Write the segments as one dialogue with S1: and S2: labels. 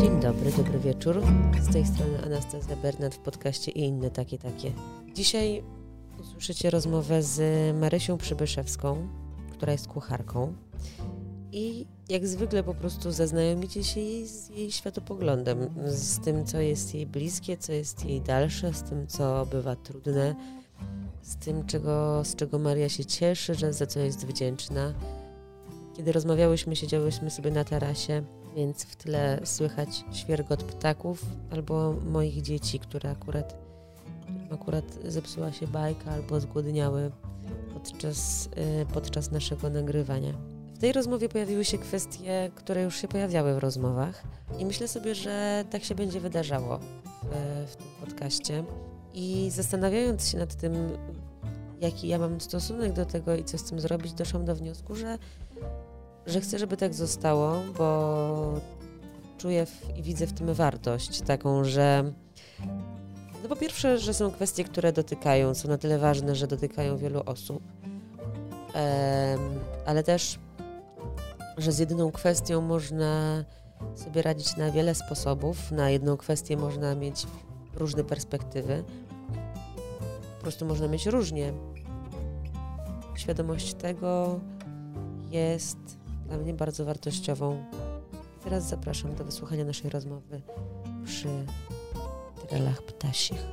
S1: Dzień dobry, dobry wieczór. Z tej strony Anastazja Bernat w podcaście i inne takie takie. Dzisiaj usłyszycie rozmowę z Marysią Przybyszewską, która jest kucharką. I jak zwykle po prostu zaznajomicie się jej z jej światopoglądem, z tym, co jest jej bliskie, co jest jej dalsze, z tym, co bywa trudne, z tym, czego, z czego Maria się cieszy, że za co jest wdzięczna. Kiedy rozmawiałyśmy, siedziałyśmy sobie na tarasie, więc w tle słychać świergot ptaków albo moich dzieci, które akurat, akurat zepsuła się bajka albo zgłodniały podczas, y, podczas naszego nagrywania. W tej rozmowie pojawiły się kwestie, które już się pojawiały w rozmowach i myślę sobie, że tak się będzie wydarzało w, w tym podcaście. I zastanawiając się nad tym, jaki ja mam stosunek do tego i co z tym zrobić, doszłam do wniosku, że, że chcę, żeby tak zostało, bo czuję w, i widzę w tym wartość taką, że no po pierwsze, że są kwestie, które dotykają, są na tyle ważne, że dotykają wielu osób, ale też, że z jedyną kwestią można sobie radzić na wiele sposobów, na jedną kwestię można mieć różne perspektywy, prostu można mieć różnie. Świadomość tego jest dla mnie bardzo wartościową. Teraz zapraszam do wysłuchania naszej rozmowy przy trelach ptasich.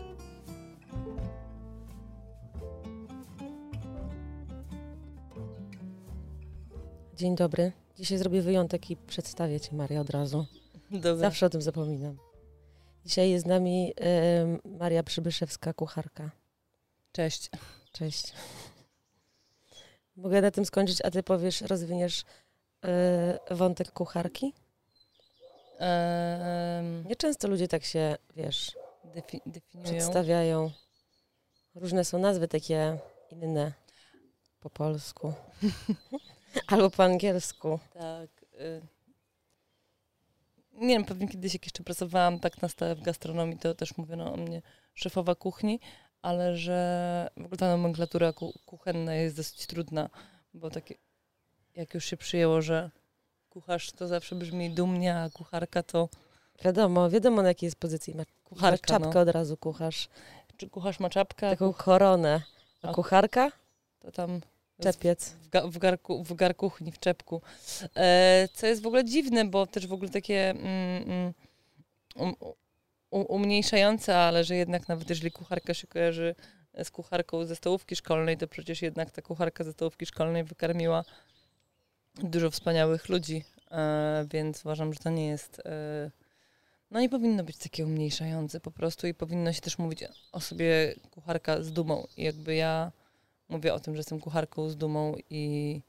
S1: Dzień dobry. Dzisiaj zrobię wyjątek i przedstawię Cię, Maria, od razu.
S2: Dobra.
S1: Zawsze o tym zapominam. Dzisiaj jest z nami em, Maria Przybyszewska, kucharka.
S2: Cześć.
S1: Cześć. Mogę na tym skończyć, a ty powiesz, rozwiniesz e, wątek kucharki?
S2: Ehm,
S1: Nieczęsto ludzie tak się, wiesz,
S2: defi- definiują.
S1: przedstawiają. Różne są nazwy takie inne po polsku. Albo po angielsku.
S2: Tak. Y- nie wiem, pewnie kiedyś jak jeszcze pracowałam tak na stałe w gastronomii, to też mówiono o mnie szefowa kuchni, ale że w ogóle ta nomenklatura ku- kuchenna jest dosyć trudna, bo takie, jak już się przyjęło, że kucharz to zawsze brzmi dumnie, a kucharka to
S1: Wiadomo, wiadomo na jakiej jest pozycji. Ma
S2: kucharka.
S1: czapkę
S2: No.
S1: od razu kucharz.
S2: Czy kucharz ma czapkę,
S1: Taką koronę. A kucharka?
S2: to tam
S1: Czepiec.
S2: w, ga, w, garku, w gar kuchni, w czepku. E, co jest w ogóle dziwne, bo też w ogóle takie mm, mm, um, umniejszające, ale że jednak nawet jeżeli kucharka się kojarzy z kucharką ze stołówki szkolnej, to przecież jednak ta kucharka ze stołówki szkolnej wykarmiła dużo wspaniałych ludzi, e, więc uważam, że to nie jest... E, no nie powinno być takie umniejszające po prostu i powinno się też mówić o sobie kucharka z dumą. I jakby ja mówię o tym, że jestem kucharką z dumą i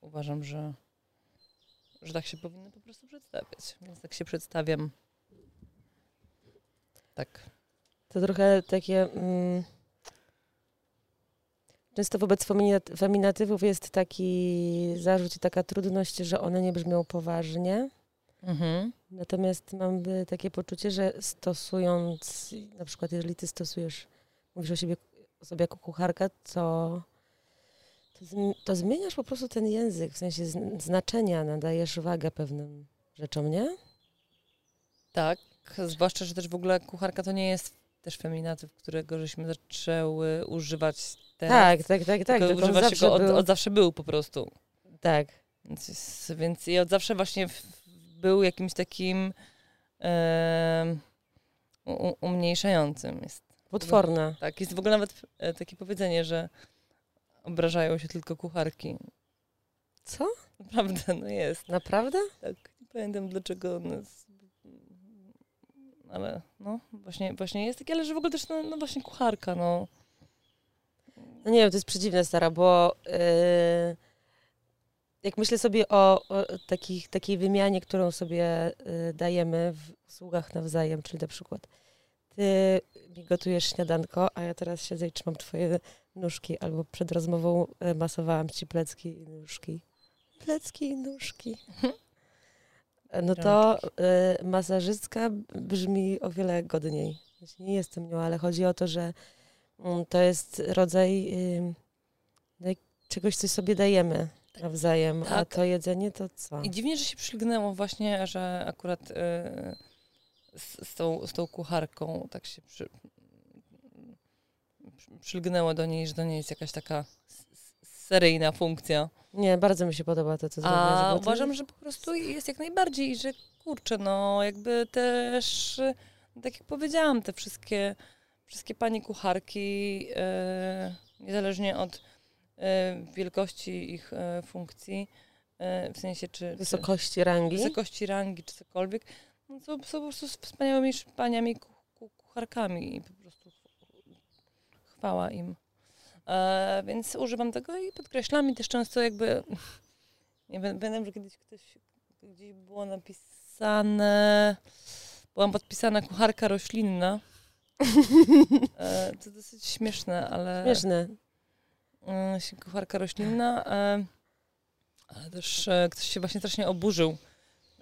S2: uważam, że, że tak się powinno po prostu przedstawiać. Więc tak się przedstawiam. Tak.
S1: To trochę takie. Mm, często wobec feminat- feminatywów jest taki zarzut i taka trudność, że one nie brzmią poważnie.
S2: Mhm.
S1: Natomiast mam y, takie poczucie, że stosując, na przykład jeżeli ty stosujesz, mówisz o siebie o sobie jako kucharka, to, to, zm- to zmieniasz po prostu ten język, w sensie zn- znaczenia, nadajesz wagę pewnym rzeczom, nie?
S2: Tak. Zwłaszcza, że też w ogóle kucharka to nie jest też feminatyw, którego żeśmy zaczęły używać teraz.
S1: Tak, tak, tak, tak.
S2: Tylko
S1: on
S2: używa się go od, od zawsze był po prostu.
S1: Tak.
S2: Więc, więc i od zawsze właśnie w, był jakimś takim em, u, umniejszającym. Jest,
S1: Potworne.
S2: tak, jest w ogóle nawet e, takie powiedzenie, że obrażają się tylko kucharki.
S1: Co?
S2: Naprawdę, no jest.
S1: Naprawdę?
S2: Tak, nie pamiętam dlaczego jest, ale no właśnie, właśnie jest takie, ale że w ogóle też no, no właśnie kucharka, no.
S1: No nie wiem, to jest przedziwne, Stara, bo yy, jak myślę sobie o, o takich, takiej wymianie, którą sobie yy, dajemy w usługach nawzajem, czyli na przykład ty mi gotujesz śniadanko, a ja teraz siedzę i trzymam twoje nóżki, albo przed rozmową y, masowałam ci plecki i nóżki. Plecki i nóżki. No to y, masażystka brzmi o wiele godniej. Znaczy, nie jestem nią, ale chodzi o to, że mm, to jest rodzaj y, czegoś coś sobie dajemy nawzajem, a
S2: Tak.
S1: to jedzenie to co?
S2: I dziwnie, że się przylgnęło właśnie, że akurat y, z, z, tą, z tą kucharką tak się przy, przy- przylgnęło do niej, że to nie jest jakaś taka seryjna funkcja.
S1: Nie, bardzo mi się podoba to, co zrobiłaś.
S2: A
S1: to-
S2: uważam, że po prostu jest jak najbardziej, i że kurczę, no jakby też, tak jak powiedziałam, te wszystkie, wszystkie panie kucharki, y, niezależnie od y, wielkości ich y, funkcji, w sensie czy... czy
S1: Wysokości rangi.
S2: wysokości rangi czy cokolwiek, no to są po prostu wspaniałymi paniami ku, ku, kucharkami i po prostu chwała im. E, więc używam tego i podkreślam i też często jakby, nie wiem, pamiętam, że kiedyś ktoś, gdzieś było napisane, byłam podpisana kucharka roślinna. E, to dosyć śmieszne, ale...
S1: Śmieszne.
S2: E, kucharka roślinna. E, ale też e, ktoś się właśnie strasznie oburzył.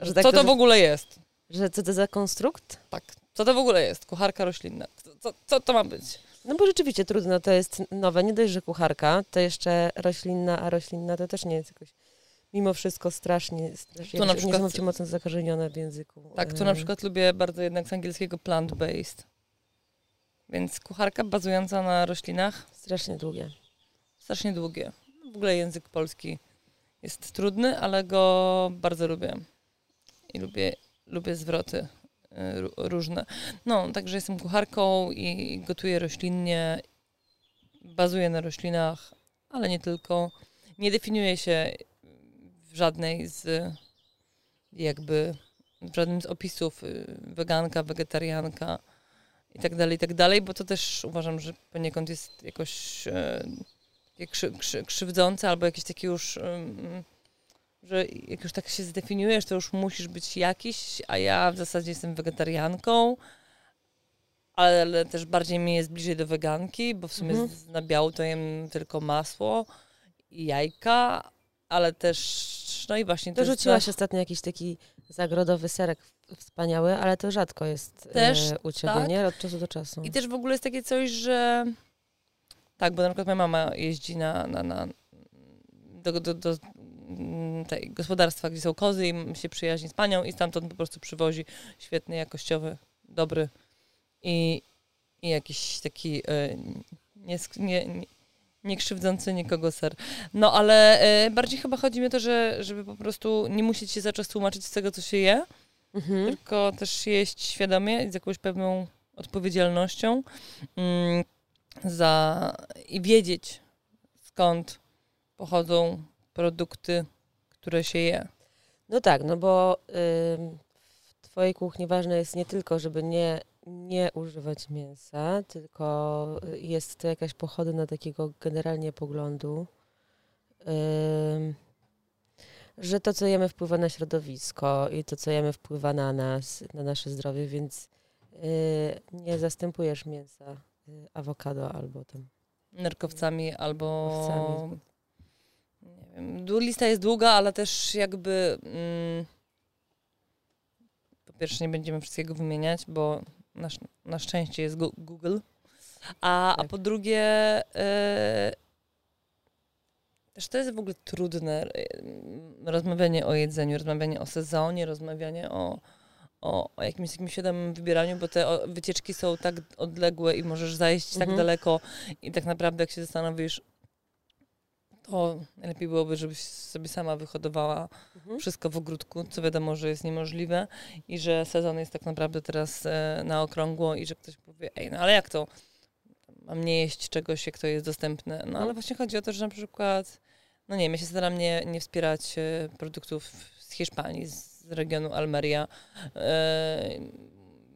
S1: Że tak
S2: co
S1: to
S2: to w ogóle jest?
S1: Że co to za konstrukt?
S2: Tak. Co to w ogóle jest? Kucharka roślinna. Co, co, co to ma być?
S1: No bo rzeczywiście trudno, to jest nowe. Nie dość, że kucharka, to jeszcze roślinna, a roślinna to też nie jest jakoś mimo wszystko strasznie, strasznie
S2: Tu na przykład-
S1: niesamowicie mocno zakorzenione w języku.
S2: Tak, tu
S1: E,
S2: na przykład lubię bardzo jednak z angielskiego plant-based. Więc kucharka bazująca na roślinach,
S1: Strasznie długie.
S2: strasznie długie. W ogóle język polski jest trudny, ale go bardzo lubię. I lubię, lubię zwroty różne. No, także jestem kucharką i gotuję roślinnie. Bazuję na roślinach, ale nie tylko. Nie definiuję się w żadnej z jakby w żadnym z opisów y, weganka, wegetarianka i tak dalej, i tak dalej, bo to też uważam, że poniekąd jest jakoś e, krzy, krzy, krzywdzące albo jakieś takie już, ym, że jak już tak się zdefiniujesz, to już musisz być jakiś, a ja w zasadzie jestem wegetarianką, ale też bardziej mi jest bliżej do weganki, bo w sumie
S1: Mhm.
S2: z- na biału to jem tylko masło i jajka, ale też, no i właśnie to
S1: Dorzuciłaś ostatnio jakiś taki zagrodowy serek wspaniały, ale to rzadko jest
S2: Też,
S1: e, u Ciebie,
S2: tak.
S1: nie? Od czasu do czasu.
S2: I też w ogóle jest takie coś, że tak, bo na przykład moja mama jeździ na, na, na do, do, do mm, tej gospodarstwa, gdzie są kozy i się przyjaźni z panią i stamtąd po prostu przywozi świetny, jakościowy, dobry i, i jakiś taki e, nie, nie, nie, nie krzywdzący nikogo ser. No ale e, bardziej chyba chodzi mi o to, że, żeby po prostu nie musieć się za czas tłumaczyć z tego, co się je,
S1: Mhm.
S2: tylko też jeść świadomie z jakąś pewną odpowiedzialnością mm, za, i wiedzieć skąd pochodzą produkty, które się je.
S1: No tak, no bo ym, w Twojej kuchni ważne jest nie tylko, żeby nie, nie używać mięsa, tylko y, jest to jakaś pochodna takiego generalnie poglądu, ym, że to, co jemy, wpływa na środowisko i to, co jemy, wpływa na nas, na nasze zdrowie, więc y, nie zastępujesz mięsa y, awokado albo tam.
S2: Nerkowcami albo...
S1: Owcami.
S2: Nie wiem, du- lista jest długa, ale też jakby... Mm, po pierwsze nie będziemy wszystkiego wymieniać, bo na, na szczęście jest Google. A, a
S1: Tak.
S2: po drugie... e, też to jest w ogóle trudne e, rozmawianie o jedzeniu, rozmawianie o sezonie, rozmawianie o, o, o jakimś takim świadomym wybieraniu, bo te wycieczki są tak odległe i możesz zajść tak
S1: Mhm.
S2: daleko i tak naprawdę jak się zastanowisz, to najlepiej byłoby, żebyś sobie sama wyhodowała
S1: Mhm.
S2: wszystko w ogródku, co wiadomo, że jest niemożliwe i że sezon jest tak naprawdę teraz e, na okrągło i że ktoś powie, ej, no ale jak to? Mam nie jeść czegoś, jak to jest dostępne. No ale właśnie chodzi o to, że na przykład, no nie wiem, ja się staram nie, nie wspierać e, produktów z Hiszpanii, z regionu Almeria, e,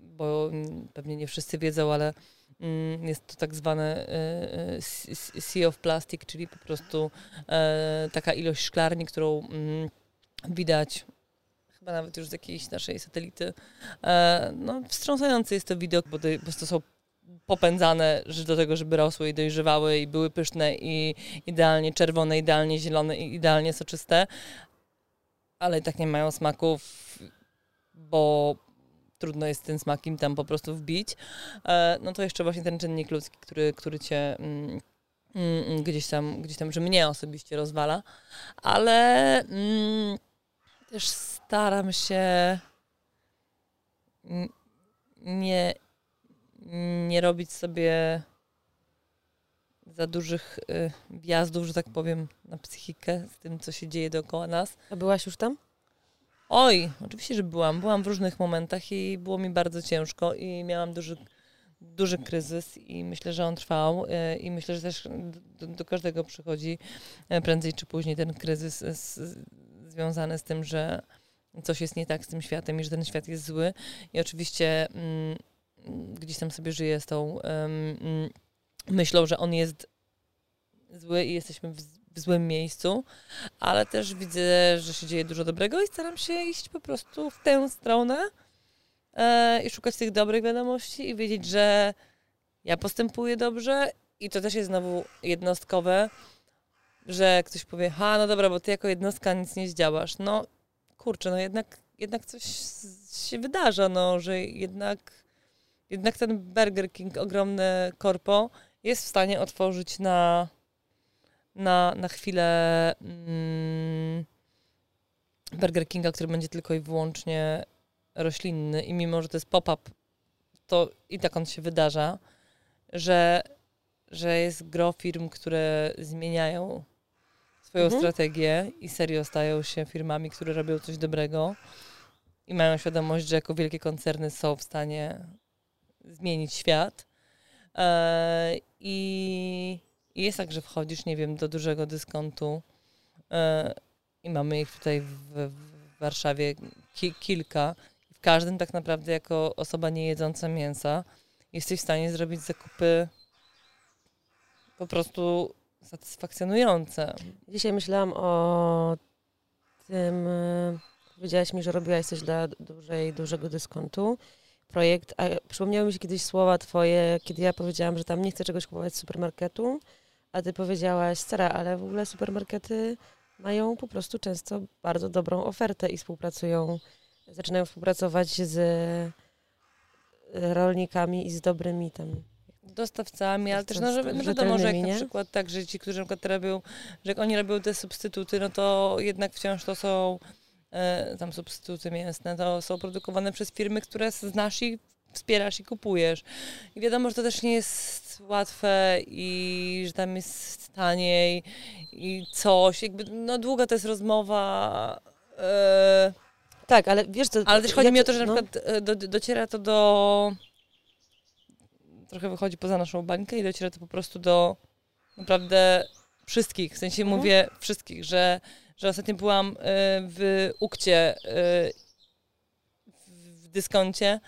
S2: bo pewnie nie wszyscy wiedzą, ale jest to tak zwane e, e, sea of plastic, czyli po prostu e, taka ilość szklarni, którą mm, widać chyba nawet już z jakiejś naszej satelity. No, wstrząsające jest to widok, bo to są popędzane do tego, żeby rosły i dojrzewały i były pyszne i idealnie czerwone, idealnie zielone i idealnie soczyste, ale tak nie mają smaków, bo trudno jest ten smak im tam po prostu wbić. E, no to jeszcze właśnie ten czynnik ludzki, który, który cię mm, mm, mm, gdzieś tam, gdzieś tam, że mnie osobiście rozwala, ale też staram się nie, nie robić sobie za dużych y, wjazdów, że tak powiem, na psychikę z tym, co się dzieje dookoła nas.
S1: A byłaś już tam?
S2: Oj, oczywiście, że byłam. Byłam w różnych momentach i było mi bardzo ciężko i miałam duży, duży kryzys i myślę, że on trwał y, i myślę, że też do, do każdego przychodzi y, prędzej czy później ten kryzys z, związany z tym, że coś jest nie tak z tym światem i że ten świat jest zły. I oczywiście mm, gdzieś tam sobie żyję z tą um, myślą, że on jest zły i jesteśmy w, w, złym miejscu, ale też widzę, że się dzieje dużo dobrego i staram się iść po prostu w tę stronę e, i szukać tych dobrych wiadomości i wiedzieć, że ja postępuję dobrze i to też jest znowu jednostkowe, że ktoś powie, ha, no dobra, bo ty jako jednostka nic nie zdziałasz. No kurczę, no jednak, jednak coś się wydarza, no, że jednak, jednak ten Burger King, ogromne korpo, jest w stanie otworzyć na, na, na chwilę mm, Burger Kinga, który będzie tylko i wyłącznie roślinny i mimo, że to jest pop-up, to i tak on się wydarza, że, że jest gro firm, które zmieniają swoją mhm. strategię i serio stają się firmami, które robią coś dobrego i mają świadomość, że jako wielkie koncerny są w stanie zmienić świat. E, i, I jest tak, że wchodzisz, nie wiem, do dużego dyskontu e, i mamy ich tutaj w, w Warszawie ki, kilka. W każdym tak naprawdę jako osoba nie jedząca mięsa jesteś w stanie zrobić zakupy po prostu satysfakcjonujące.
S1: Dzisiaj myślałam o tym, e, powiedziałaś mi, że robiłaś coś dla dużej, dużego dyskontu projekt, a przypomniały mi się kiedyś słowa twoje, kiedy ja powiedziałam, że tam nie chcę czegoś kupować z supermarketu, a ty powiedziałaś, Sara, ale w ogóle supermarkety mają po prostu często bardzo dobrą ofertę i współpracują, zaczynają współpracować z rolnikami i z dobrymi tam
S2: dostawcami, ale też no, że, no wiadomo, że jak nie? na przykład tak, że ci, którzy na przykład robią, że jak oni robią te substytuty, no to jednak wciąż to są E, tam substytuty mięsne, to są produkowane przez firmy, które znasz i wspierasz i kupujesz. I wiadomo, że to też nie jest łatwe i że tam jest taniej i coś. Jakby, no długa to jest rozmowa.
S1: E, tak, ale wiesz co...
S2: Ale też chodzi ja mi o to, że no. na przykład e, do, dociera to do... Trochę wychodzi poza naszą bańkę i dociera to po prostu do naprawdę wszystkich. W sensie mhm. mówię wszystkich, że że ostatnio byłam y, w Ukcie w dyskoncie,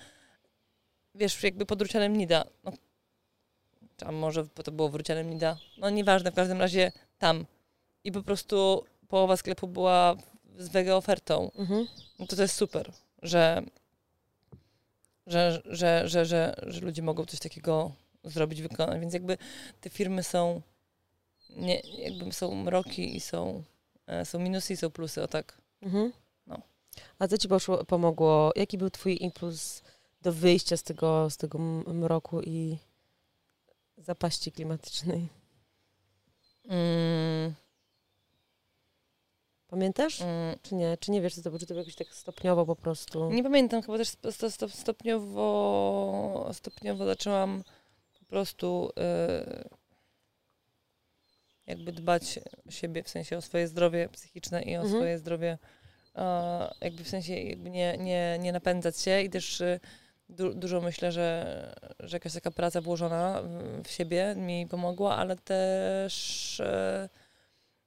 S2: wiesz, jakby pod Rucianem Nida. No, a może to było w Rucianem Nida. No nieważne, w każdym razie tam. I po prostu połowa sklepu była z wege ofertą. Mhm. No to to jest super, że, że, że, że, że, że ludzie mogą coś takiego zrobić, wykonać. Więc jakby te firmy są, nie, jakby są mroki i są E, są minusy i są plusy, o tak. Mhm.
S1: No. A co ci poszło, pomogło? Jaki był twój impuls do wyjścia z tego, z tego mroku i zapaści klimatycznej? Mm. Pamiętasz? Mm. Czy nie? Czy nie wiesz, co to było? Czy to było jakoś tak stopniowo po prostu?
S2: Nie pamiętam, chyba też stopniowo, stopniowo zaczęłam po prostu... Yy jakby dbać o siebie, w sensie o swoje zdrowie psychiczne i o mhm. swoje zdrowie, jakby w sensie jakby nie, nie, nie napędzać się i też y, du dużo myślę, że, że jakaś taka praca włożona w siebie mi pomogła, ale też e,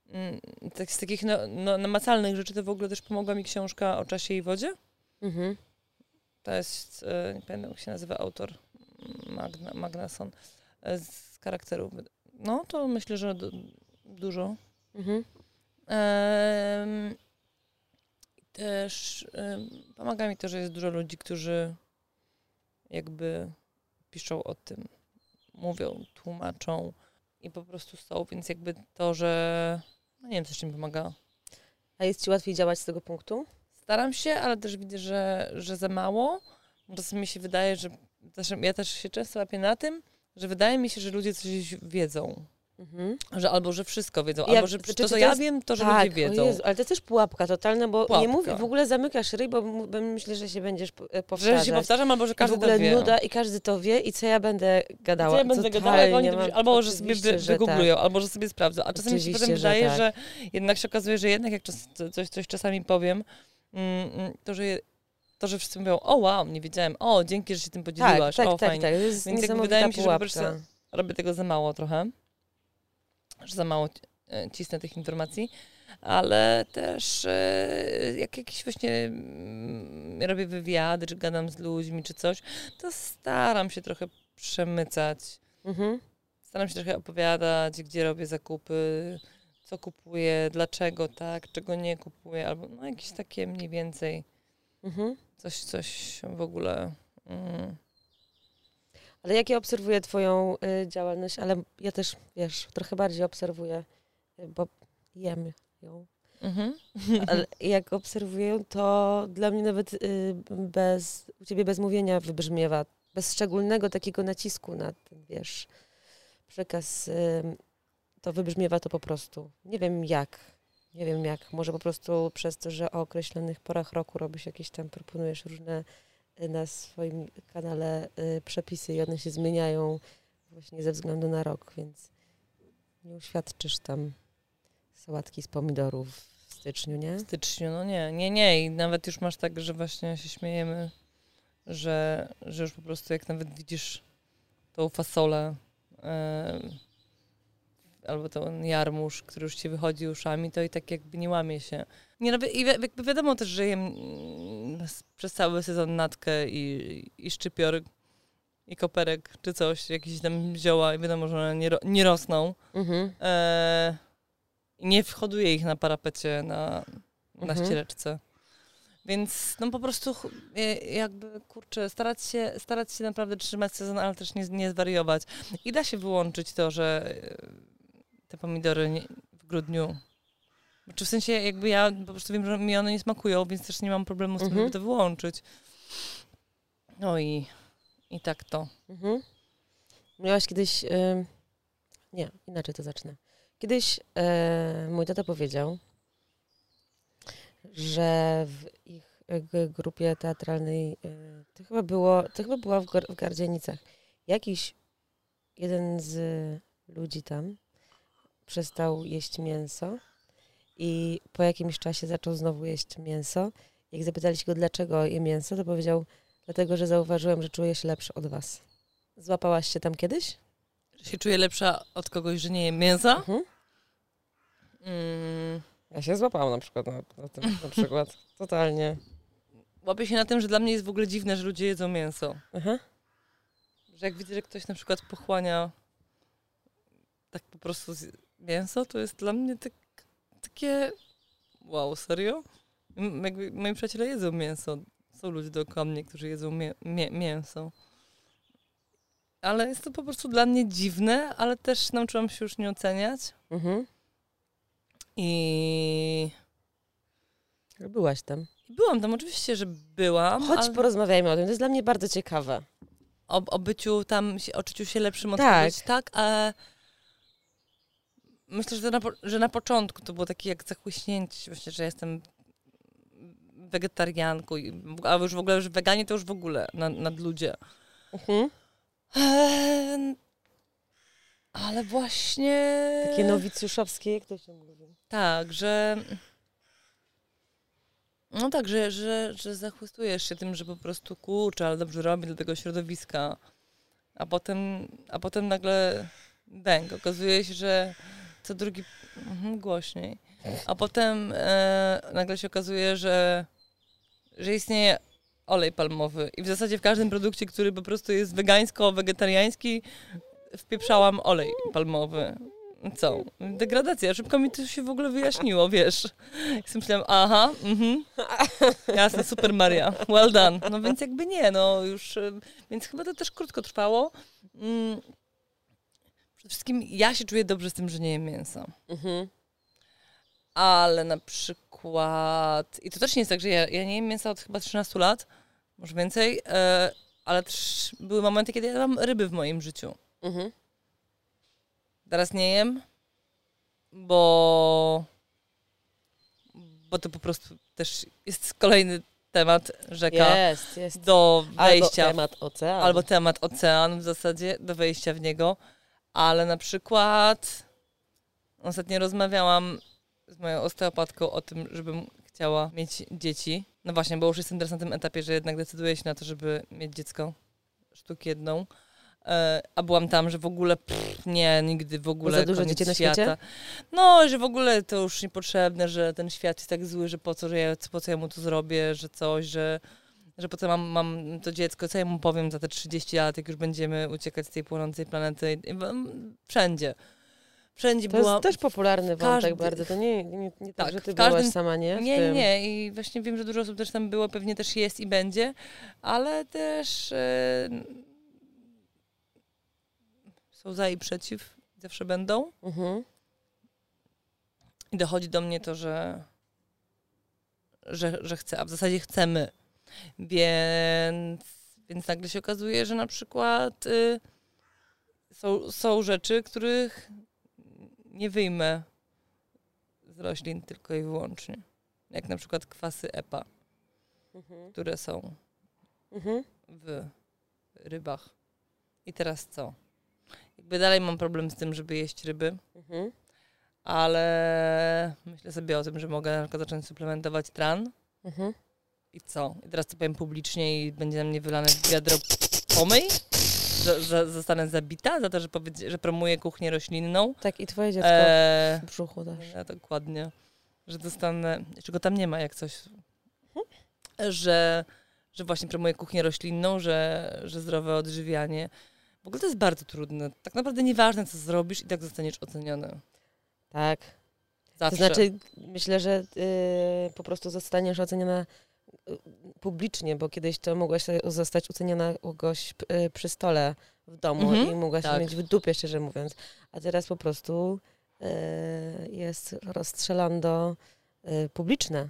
S2: mm, tak, z takich no, no, namacalnych rzeczy to w ogóle też pomogła mi książka o czasie i wodzie. Mhm. To jest, e, nie pamiętam jak się nazywa autor, Magna, Magnason, e, z charakterów no, to myślę, że dużo. Mhm. Też pomaga mi to, że jest dużo ludzi, którzy jakby piszą o tym, mówią, tłumaczą i po prostu są, więc jakby to, że no nie wiem, coś mi pomaga.
S1: A jest ci łatwiej działać z tego punktu?
S2: Staram się, ale też widzę, że, że za mało. Czasem mi się wydaje, że ja też się często łapię na tym, że wydaje mi się, że ludzie coś wiedzą. Mhm. Że albo, że wszystko wiedzą, albo, że
S1: znaczy,
S2: to, co
S1: to
S2: ja
S1: jest-
S2: wiem, to, że
S1: tak,
S2: ludzie wiedzą.
S1: Jezu, ale to też pułapka totalna, bo nie
S2: Pułapka.
S1: mów, w ogóle zamykasz ryj, bo, myślę, że się będziesz po- e,
S2: Że
S1: powtarzać.
S2: się powtarzam, albo że
S1: I w
S2: każdy
S1: ogóle
S2: to wie.
S1: nuda i każdy to wie i co ja będę gadała.
S2: Co ja będę
S1: Totalnie
S2: gadała, jak oni to albo że sobie wy,
S1: że
S2: wygooglują, albo że sobie sprawdzą. A czasami się
S1: Oczywiście,
S2: potem
S1: że
S2: wydaje,
S1: tak.
S2: że jednak się okazuje, że jednak jak czas, coś, coś czasami powiem, mm, mm, to że, je- to, że wszyscy mówią, o wow, nie wiedziałem, o dzięki, że się tym
S1: Tak,
S2: podzieliłaś,
S1: tak,
S2: o
S1: tak,
S2: fajnie.
S1: tak. To jest
S2: Więc wydaje mi się, że po prostu- Robię tego za mało trochę, że za mało e, cisnę tych informacji, ale też e, jak jakieś właśnie mm, robię wywiady, czy gadam z ludźmi, czy coś, to staram się trochę przemycać
S1: Mhm.
S2: Staram się trochę opowiadać, gdzie robię zakupy, co kupuję, dlaczego tak, czego nie kupuję, albo no jakieś takie mniej więcej
S1: Mhm.
S2: coś, coś w ogóle. Mm.
S1: Ale jak ja obserwuję twoją y, działalność, ale ja też, wiesz, trochę bardziej obserwuję, y, bo jem ją.
S2: Mhm.
S1: Ale jak obserwuję ją, to dla mnie nawet y, bez, u ciebie bez mówienia wybrzmiewa, bez szczególnego takiego nacisku na ten, wiesz, przekaz, to wybrzmiewa to po prostu. Nie wiem jak, nie wiem jak, może po prostu przez to, że o określonych porach roku robisz jakieś tam, proponujesz różne na swoim kanale y, przepisy i one się zmieniają właśnie ze względu na rok, więc nie uświadczysz tam sałatki z pomidorów w styczniu, nie?
S2: W styczniu, no nie, nie, nie. I nawet już masz tak, że właśnie się śmiejemy, że, że już po prostu jak nawet widzisz tą fasolę e, albo ten jarmuż, który już ci wychodzi uszami, to i tak jakby nie łamie się. Nie, no, i jakby wiadomo też, że jem mm, przez cały sezon natkę i, i szczypior i koperek czy coś, jakieś tam zioła i wiadomo, że one nie, ro, nie rosną.
S1: Mhm.
S2: E, nie whoduję ich na parapecie na, na
S1: Mhm.
S2: ściereczce. Więc no po prostu e, jakby, kurczę, starać się, starać się naprawdę trzymać sezon, ale też nie, nie zwariować. I da się wyłączyć to, że te pomidory nie, w grudniu czy w sensie jakby ja po prostu wiem, że mi one nie smakują, więc też nie mam problemu z tym,
S1: Mhm.
S2: żeby to wyłączyć. No i, i tak to.
S1: Mhm. Miałaś kiedyś. nie, inaczej to zacznę. Kiedyś mój tata powiedział, że w ich grupie teatralnej, e, to chyba było, to chyba była w, w Gardzienicach, jakiś jeden z ludzi tam przestał jeść mięso i po jakimś czasie zaczął znowu jeść mięso. Jak zapytaliście go, dlaczego je mięso, to powiedział, dlatego, że zauważyłem, że czuję się lepszy od was. Złapałaś się tam kiedyś?
S2: Że się czuję lepsza od kogoś, że nie jem mięsa.
S1: Mhm.
S2: Mm.
S1: Ja się złapałam na przykład na, na tym, na przykład. Totalnie.
S2: Łapię się na tym, że dla mnie jest w ogóle dziwne, że ludzie jedzą mięso.
S1: Aha.
S2: Że jak widzę, że ktoś na przykład pochłania tak po prostu z- mięso, to jest dla mnie tak, takie wow, serio? Jakby moi przyjaciele jedzą mięso. Są ludzie dookoła mnie, którzy jedzą mię- mię- mięso. Ale jest to po prostu dla mnie dziwne, ale też nauczyłam się już nie oceniać.
S1: Mhm.
S2: I
S1: Byłaś tam.
S2: byłam tam, oczywiście, że byłam.
S1: Chodź,
S2: ale
S1: porozmawiajmy o tym. To jest dla mnie bardzo ciekawe.
S2: o, o byciu tam, o czuciu się lepszym od
S1: Tak.
S2: tak, a myślę, że na, że na początku to było takie jak zachłyśnięcie właśnie, że jestem wegetarianką, a już w ogóle, już weganie to już w ogóle nad, nad ludzie.
S1: Mhm.
S2: Eee, ale właśnie...
S1: Takie nowicjuszowskie, jak to się mówi?
S2: Tak, że. No tak, że, że, że zachłystujesz się tym, że po prostu kurczę, ale dobrze robi dla tego środowiska. A potem, a potem nagle bęk. Okazuje się, że co drugi. Mhm, głośniej. A potem e, nagle się okazuje, że, że istnieje olej palmowy. I w zasadzie w każdym produkcie, który po prostu jest wegańsko-wegetariański, wpieprzałam olej palmowy. Co? Degradacja. Szybko mi to się w ogóle wyjaśniło, wiesz. Sobie myślałam, aha, mhm. Jasne, super Maria, well done. No więc jakby nie, no już, y, więc chyba to też krótko trwało. Mm. Przede wszystkim ja się czuję dobrze z tym, że nie jem mięsa.
S1: Mhm.
S2: Ale na przykład, i to też nie jest tak, że ja, ja nie jem mięsa od chyba 13 lat, może więcej, e, ale też były momenty, kiedy jadłam ryby w moim życiu.
S1: Mhm.
S2: Teraz nie jem, bo, bo to po prostu też jest kolejny temat rzeka
S1: Jest, jest.
S2: do wejścia.
S1: Albo temat oceanu.
S2: albo temat ocean w zasadzie, do wejścia w niego. Ale na przykład ostatnio rozmawiałam z moją osteopatką o tym, żebym chciała mieć dzieci. No właśnie, bo już jestem teraz na tym etapie, że jednak decyduję się na to, żeby mieć dziecko. Sztukę jedną. E, A byłam tam, że w ogóle pff, nie, nigdy w ogóle
S1: za dużo dzieci na
S2: świata.
S1: świecie?
S2: No, że w ogóle to już niepotrzebne, że ten świat jest tak zły, że po co, że ja, po co ja mu to zrobię, że coś, że, że po co mam, mam to dziecko, co ja mu powiem za te 30 lat, jak już będziemy uciekać z tej płonącej planety. Mm, Wszędzie. Wszędzie
S1: To
S2: była...
S1: jest też popularny wątek
S2: każdy-
S1: bardzo. To nie, nie, nie tak,
S2: Tak,
S1: że ty
S2: każdym-
S1: byłaś sama, nie? W
S2: Nie,
S1: tym.
S2: nie. I właśnie wiem, że dużo osób też tam było, pewnie też jest i będzie, ale też e, są za i przeciw, zawsze będą.
S1: Mhm.
S2: I dochodzi do mnie to, że, że, że chcę, a w zasadzie chcemy. Więc, więc nagle się okazuje, że na przykład y, są, są rzeczy, których nie wyjmę z roślin tylko i wyłącznie. Jak na przykład kwasy EPA,
S1: Mhm.
S2: które są
S1: Mhm.
S2: w rybach. I teraz co? Jakby dalej mam problem z tym, żeby jeść ryby,
S1: Mhm.
S2: ale myślę sobie o tym, że mogę na przykład zacząć suplementować tran.
S1: Mhm.
S2: I co? I teraz to powiem publicznie i będzie na mnie wylane wiadro pomyj? Za, za, zostanę zabita za to, że, powiedz, że promuję kuchnię roślinną?
S1: Tak, i twoje dziecko
S2: Eee,
S1: w brzuchu też.
S2: ja, dokładnie. Że dostanę... Czego tam nie ma, jak coś... Że, że właśnie promuję kuchnię roślinną, że, że zdrowe odżywianie. W ogóle to jest bardzo trudne. Tak naprawdę nieważne, co zrobisz i tak zostaniesz oceniony.
S1: Tak.
S2: Zawsze.
S1: To znaczy, myślę, że y, po prostu zostaniesz oceniona publicznie, bo kiedyś to mogłaś zostać oceniona u kogoś y, przy stole w domu
S2: Mhm,
S1: i mogłaś
S2: tak.
S1: mieć w dupie, szczerze mówiąc. A teraz po prostu y, jest rozstrzelando y, publiczne.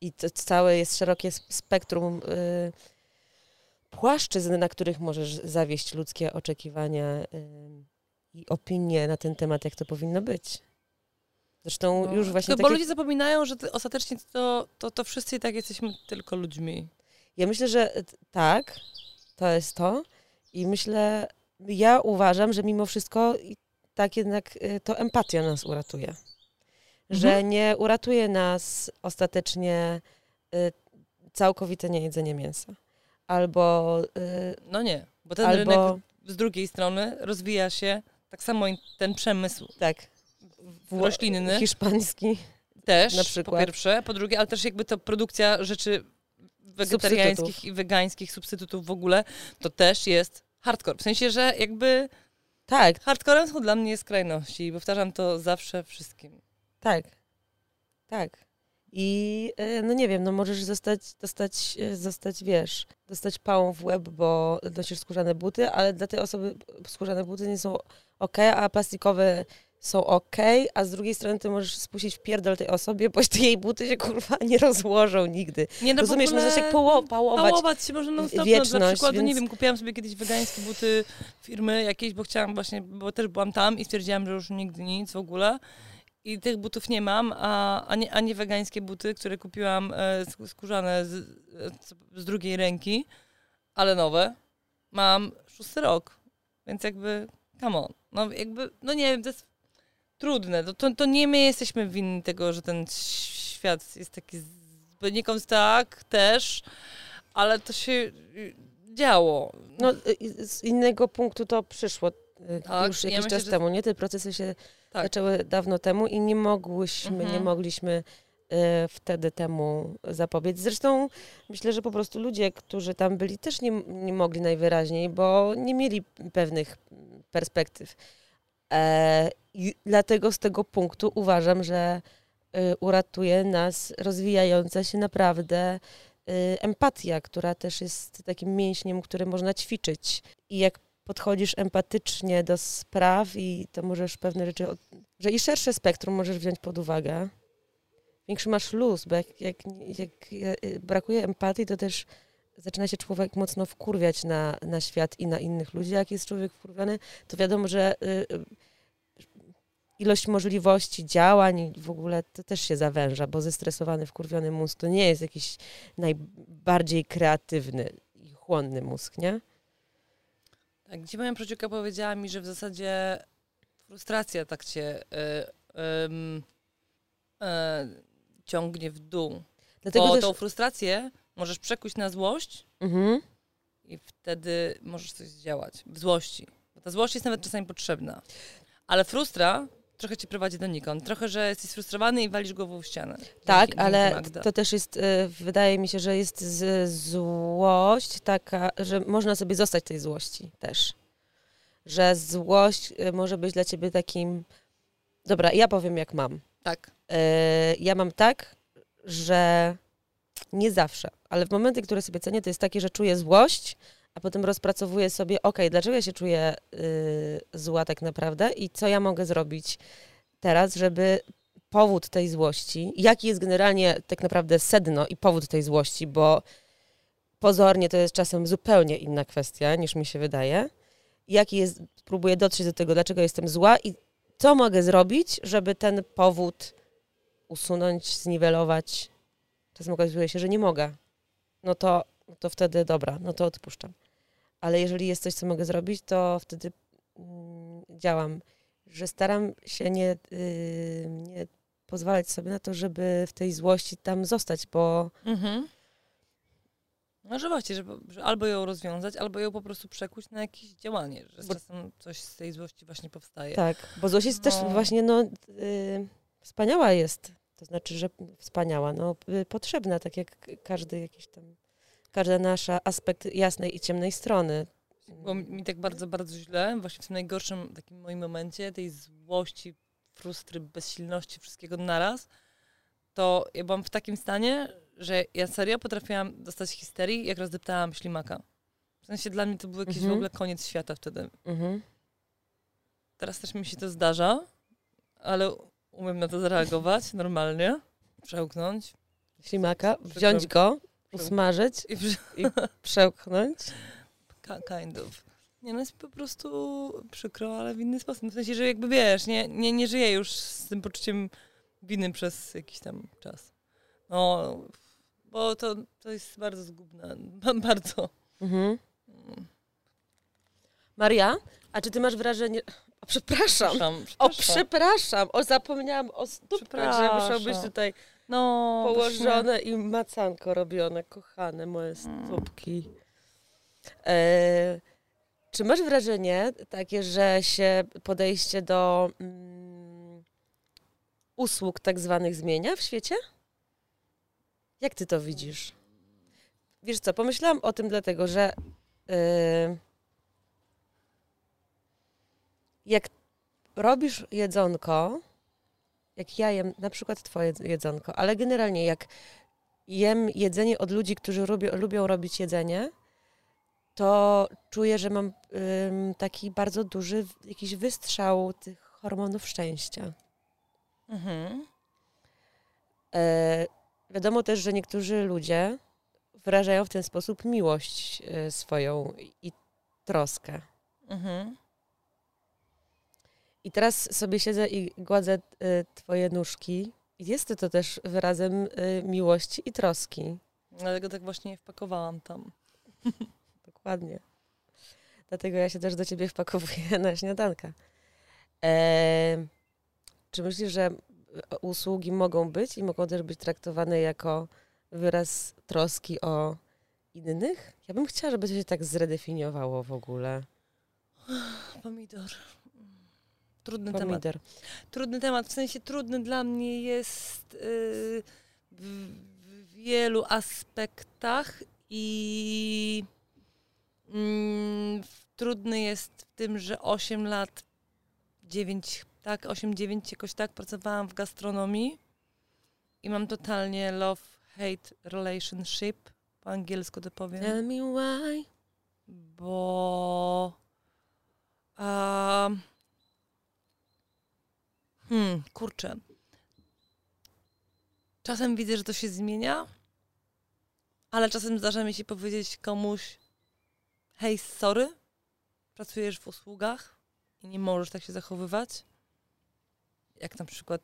S1: I to całe jest szerokie spektrum y, płaszczyzn, na których możesz zawieść ludzkie oczekiwania y, i opinie na ten temat, jak to powinno być. Zresztą
S2: No,
S1: już właśnie
S2: tylko, bo
S1: takie...
S2: ludzie zapominają, że ostatecznie to, to, to wszyscy i tak jesteśmy tylko ludźmi.
S1: Ja myślę, że t- tak, to jest to. I myślę, ja uważam, że mimo wszystko tak jednak y, to empatia nas uratuje. Że
S2: Mhm.
S1: nie uratuje nas ostatecznie y, całkowite niejedzenie mięsa. Albo,
S2: No nie, bo ten
S1: albo
S2: rynek z drugiej strony rozwija się, tak samo ten przemysł
S1: tak,
S2: roślinny
S1: hiszpański.
S2: też,
S1: na
S2: po
S1: przykład.
S2: pierwsze, po drugie, ale też jakby to produkcja rzeczy wegetariańskich i wegańskich substytutów w ogóle, to też jest hardcore. W sensie, że jakby
S1: Tak,
S2: hardcorem są dla mnie skrajności i powtarzam to zawsze wszystkim.
S1: Tak, tak. I e, no nie wiem, no możesz zostać, dostać, e, zostać, wiesz, dostać pałą w łeb, bo nosisz skórzane buty, ale dla tej osoby skórzane buty nie są ok, a plastikowe są ok, a z drugiej strony ty możesz spuścić w pierdol tej osobie, bo te jej buty się kurwa nie rozłożą nigdy.
S2: Nie, no
S1: Rozumiesz, możesz się poło- pałować.
S2: Pałować się można non stop. No,
S1: wieczność,
S2: dla przykładu, nie
S1: więc-
S2: wiem, kupiłam sobie kiedyś wegańskie buty firmy jakiejś, bo chciałam właśnie, bo też byłam tam i stwierdziłam, że już nigdy nic w ogóle. I tych butów nie mam, a, a, nie, a nie wegańskie buty, które kupiłam e, sk- skórzane z, z drugiej ręki, ale nowe. Mam szósty rok, więc jakby, come on. No jakby, no nie wiem, to jest trudne. To, to, to nie my jesteśmy winni tego, że ten świat jest taki z- poniekąd tak też, ale to się y, działo.
S1: No y, z innego punktu to przyszło y,
S2: Tak,
S1: już
S2: ja
S1: jakiś
S2: myślę,
S1: czas
S2: że-
S1: temu, nie? Te procesy się
S2: Tak.
S1: zaczęły dawno temu i nie mogłyśmy,
S2: Mhm.
S1: nie mogliśmy e, wtedy temu zapobiec. Zresztą myślę, że po prostu ludzie, którzy tam byli, też nie, nie mogli najwyraźniej, bo nie mieli pewnych perspektyw. E, dlatego z tego punktu uważam, że e, uratuje nas rozwijająca się naprawdę e, empatia, która też jest takim mięśniem, który można ćwiczyć. I jak podchodzisz empatycznie do spraw i to możesz pewne rzeczy, od- że i szersze spektrum możesz wziąć pod uwagę. Większy masz luz, bo jak, jak, jak e, brakuje empatii, to też zaczyna się człowiek mocno wkurwiać na, na świat i na innych ludzi. Jak jest człowiek wkurwiony, to wiadomo, że y, y, ilość możliwości, działań w ogóle to też się zawęża, bo zestresowany, wkurwiony mózg to nie jest jakiś najbardziej kreatywny i chłonny mózg, nie?
S2: Tak, gdzie moja przyjaciółka powiedziała mi, że w zasadzie frustracja tak cię y, y, y, ciągnie w dół. Dlatego Bo też... tą frustrację możesz przekuć na złość mhm. i wtedy możesz coś zdziałać w złości. Bo ta złość jest nawet czasami potrzebna. Ale frustra trochę cię prowadzi donikąd. Trochę, że jesteś frustrowany i walisz głową w ścianę.
S1: Tak, dzięki, ale to też jest, y, wydaje mi się, że jest z, złość taka, że można sobie zostać tej złości też. Że złość y, może być dla ciebie takim... Dobra, ja powiem jak mam.
S2: Tak.
S1: Y, ja mam tak, że nie zawsze, ale w momenty, które sobie cenię, to jest takie, że czuję złość, a potem rozpracowuję sobie, ok, dlaczego ja się czuję y, zła tak naprawdę i co ja mogę zrobić teraz, żeby powód tej złości, jaki jest generalnie tak naprawdę sedno i powód tej złości, bo pozornie to jest czasem zupełnie inna kwestia niż mi się wydaje. Jaki jest, próbuję dotrzeć do tego, dlaczego jestem zła i co mogę zrobić, żeby ten powód usunąć, zniwelować. Czasem okazuje się, że nie mogę. No to, no to wtedy dobra, no to odpuszczam ale jeżeli jest coś, co mogę zrobić, to wtedy mm, działam. Że staram się nie, y, nie pozwalać sobie na to, żeby w tej złości tam zostać, bo. Mhm.
S2: No, że właśnie, że, że, albo ją rozwiązać, albo ją po prostu przekuć na jakieś działanie, że bo, czasem coś z tej złości właśnie powstaje.
S1: Tak, bo złość jest no. też właśnie, no, y, wspaniała jest. To znaczy, że wspaniała, no, y, potrzebna, tak jak każdy jakiś tam każdy nasz aspekt jasnej i ciemnej strony.
S2: Było mi tak bardzo, bardzo źle, właśnie w tym najgorszym takim moim momencie, tej złości, frustry, bezsilności, wszystkiego naraz, to ja byłam w takim stanie, że ja serio potrafiłam dostać histerii, jak rozdeptałam ślimaka. W sensie dla mnie to był jakiś mhm. w ogóle koniec świata wtedy. Mhm. Teraz też mi się to zdarza, ale umiem na to zareagować normalnie, przełknąć.
S1: Ślimaka, wziąć go, usmażyć i, i przełknąć.
S2: Kind of. Nie, no jest po prostu przykro, ale w inny sposób. W sensie, że jakby wiesz, nie, nie, nie żyję już z tym poczuciem winy przez jakiś tam czas. No, bo to, to jest bardzo zgubne. Bardzo. Mhm.
S1: Maria, a czy ty masz wrażenie... O, przepraszam. przepraszam, przepraszam. O, przepraszam. O, zapomniałam o stópkach, że muszą być tutaj no, położone i macanko robione, kochane moje mm. stópki. E, czy masz wrażenie takie, że się podejście do mm, usług tak zwanych zmienia w świecie? Jak ty to widzisz? Wiesz co, pomyślałam o tym dlatego, że yy, jak robisz jedzonko, jak ja jem na przykład twoje jedzonko, ale generalnie jak jem jedzenie od ludzi, którzy lubią, lubią robić jedzenie, to czuję, że mam ym, taki bardzo duży jakiś wystrzał tych hormonów szczęścia. Mhm. E, wiadomo też, że niektórzy ludzie wyrażają w ten sposób miłość y, swoją i troskę. Mhm. I teraz sobie siedzę i gładzę y, twoje nóżki. I jest to też wyrazem y, miłości i troski.
S2: Dlatego tak właśnie wpakowałam tam.
S1: Dokładnie. Dlatego ja się też do ciebie wpakowuję na śniadanka. E, czy myślisz, że usługi mogą być i mogą też być traktowane jako wyraz troski o innych? Ja bym chciała, żeby to się tak zredefiniowało w ogóle.
S2: Pomidor. Trudny Pomidor. temat. Trudny temat, w sensie trudny dla mnie jest yy, w, w, wielu aspektach i yy, trudny jest w tym, że 8 lat, 9, tak, 8-9 jakoś tak pracowałam w gastronomii i mam totalnie love-hate relationship, po angielsku to powiem.
S1: Tell me why.
S2: Bo... Um, Hmm, kurczę. Czasem widzę, że to się zmienia, ale czasem zdarza mi się powiedzieć komuś hej, sorry, pracujesz w usługach i nie możesz tak się zachowywać. jak na przykład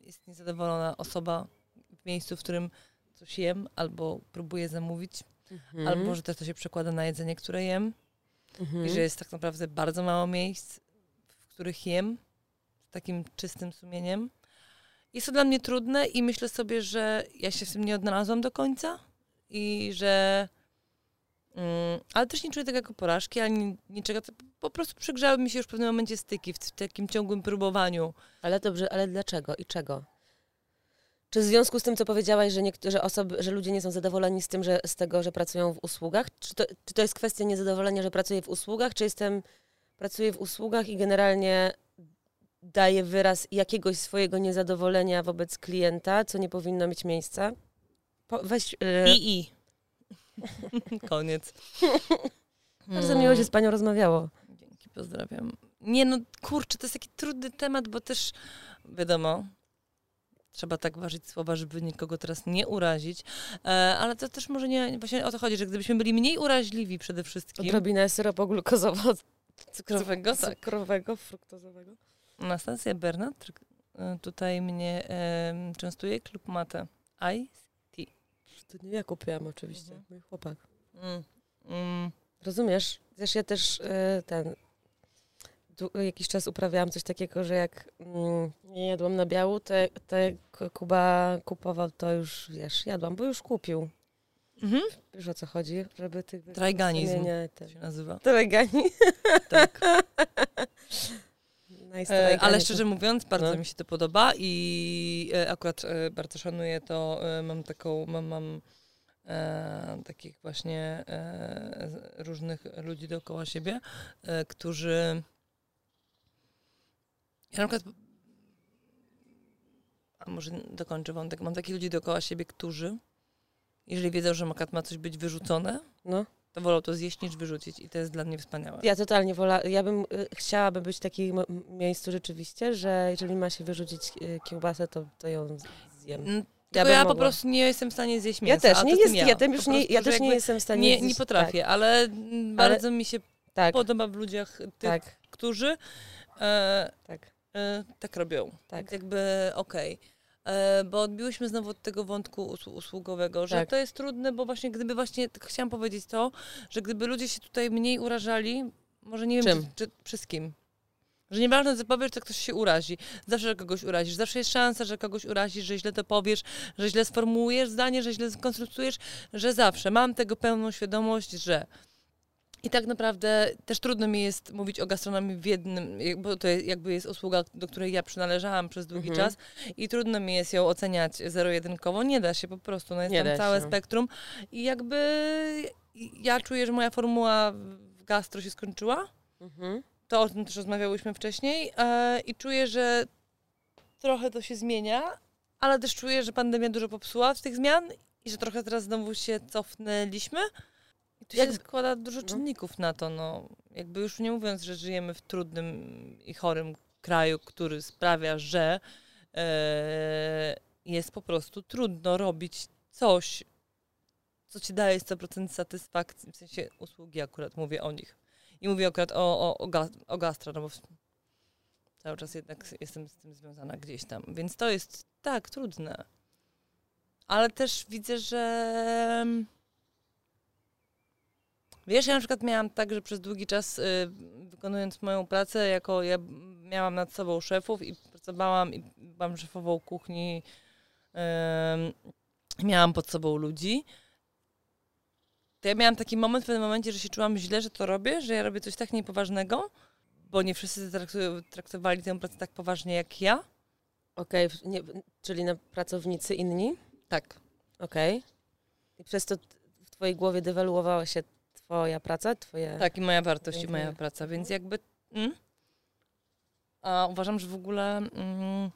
S2: jest niezadowolona osoba w miejscu, w którym coś jem albo próbuję zamówić,
S1: Mhm.
S2: albo że też to się przekłada na jedzenie, które jem
S1: Mhm.
S2: i że jest tak naprawdę bardzo mało miejsc, w których jem takim czystym sumieniem. Jest to dla mnie trudne i myślę sobie, że ja się w tym nie odnalazłam do końca i że. Mm, ale też nie czuję tego jako porażki, ani niczego. Po prostu przygrzały mi się już w pewnym momencie styki w, w takim ciągłym próbowaniu.
S1: Ale dobrze, ale dlaczego i czego? Czy w związku z tym, co powiedziałaś, że niektóre osoby, że ludzie nie są zadowoleni z tym, że z tego, że pracują w usługach? Czy to, czy to jest kwestia niezadowolenia, że pracuję w usługach, czy jestem, pracuję w usługach i generalnie daję wyraz jakiegoś swojego niezadowolenia wobec klienta, co nie powinno mieć miejsca? Po, weź, e,
S2: I i. Koniec.
S1: Bardzo miło się z panią rozmawiało.
S2: Dzięki, pozdrawiam. Nie no, kurczę, to jest taki trudny temat, bo też wiadomo, trzeba tak ważyć słowa, żeby nikogo teraz nie urazić, e, ale to też może nie, właśnie o to chodzi, że gdybyśmy byli mniej uraźliwi przede wszystkim,
S1: Odrobinę syropu glukozowo
S2: cukrowego, tak.
S1: cukrowego, fruktozowego.
S2: Nastacja Bernat e, tutaj mnie e, częstuje, klub mate. Ice?
S1: To nie ja kupiłam oczywiście,
S2: Mhm.
S1: mój chłopak.
S2: Mm. Mm.
S1: Rozumiesz? Wiesz, ja też e, ten jakiś czas uprawiałam coś takiego, że jak mm, nie jadłam na biału, to, to jak Kuba kupował, to już, wiesz, jadłam, bo już kupił.
S2: Mhm.
S1: Wiesz o co chodzi? Żeby tych...
S2: Trajganizm.
S1: Nie,
S2: To się nazywa.
S1: Trajgani.
S2: Tak.
S1: Nice,
S2: ale szczerze mówiąc, bardzo
S1: No.
S2: mi się to podoba i e, akurat e, bardzo szanuję to. E, mam taką, mam, mam e, takich właśnie e, różnych ludzi dookoła siebie, e, którzy. Ja na przykład. A może dokończę wątek. Mam takich ludzi dookoła siebie, którzy, jeżeli wiedzą, że ma coś być wyrzucone,
S1: No.
S2: To wolą to zjeść niż wyrzucić. I to jest dla mnie wspaniałe.
S1: Ja totalnie wola, ja bym y, chciałaby być w takim miejscu rzeczywiście, że jeżeli ma się wyrzucić y, kiełbasę, to, to ją zjem.
S2: Mm,
S1: Ja
S2: ja, po prostu nie jestem w stanie zjeść
S1: Ja
S2: mięsa.
S1: też
S2: a
S1: nie jest, ja, też
S2: Po
S1: nie,
S2: prostu,
S1: ja też nie jestem w stanie
S2: Nie,
S1: zjeść-
S2: nie potrafię, ale mm,
S1: Ale-
S2: bardzo mi się
S1: Tak,
S2: podoba w ludziach tych,
S1: tak,
S2: którzy e,
S1: tak,
S2: e, tak robią.
S1: tak.
S2: Jakby okej. E, Bo odbiłyśmy znowu od tego wątku us- usługowego, że
S1: Tak.
S2: to jest trudne, bo właśnie gdyby właśnie, tak chciałam powiedzieć to, że gdyby ludzie się tutaj mniej urażali, może nie wiem,
S1: Czym?
S2: czy, czy przez kim. Że nieważne co powiesz, to ktoś się urazi. Zawsze, że kogoś urazisz. Zawsze jest szansa, że kogoś urazisz, że źle to powiesz, że źle sformułujesz zdanie, że źle skonstruujesz, że zawsze. Mam tego pełną świadomość, że... I tak naprawdę też trudno mi jest mówić o gastronomii w jednym, bo to jakby jest usługa, do której ja przynależałam przez długi
S1: Mhm.
S2: czas i trudno mi jest ją oceniać zero-jedynkowo. Nie da się po prostu, no jest
S1: Nie
S2: tam całe
S1: się.
S2: spektrum i jakby ja czuję, że moja formuła w gastro się skończyła.
S1: Mhm.
S2: To o tym też rozmawiałyśmy wcześniej e, i czuję, że trochę to się zmienia, ale też czuję, że pandemia dużo popsuła z tych zmian i że trochę teraz znowu się cofnęliśmy. I tu
S1: Jak-
S2: się składa dużo
S1: no.
S2: czynników na to, no. Jakby już nie mówiąc, że żyjemy w trudnym i chorym kraju, który sprawia, że e, jest po prostu trudno robić coś, co ci daje 100% satysfakcji, w sensie usługi akurat mówię o nich. I mówię akurat o, o, o, ga, o gastro, no bo cały czas jednak jestem z tym związana gdzieś tam. Więc to jest tak trudne. Ale też widzę, że wiesz, ja na przykład miałam tak, że przez długi czas y, wykonując moją pracę, jako ja miałam nad sobą szefów i pracowałam i byłam szefową kuchni, ym, miałam pod sobą ludzi. To ja miałam taki moment w pewnym momencie, że się czułam źle, że to robię, że ja robię coś tak niepoważnego, bo nie wszyscy traktowali tę pracę tak poważnie jak ja.
S1: Okej, nie, czyli na pracownicy inni?
S2: Tak.
S1: Okej. I przez to w twojej głowie dewaluowała się twoja praca, twoje...
S2: Tak, i moja wartość, i moja praca, więc jakby. Mm, a uważam, że w ogóle. Mm,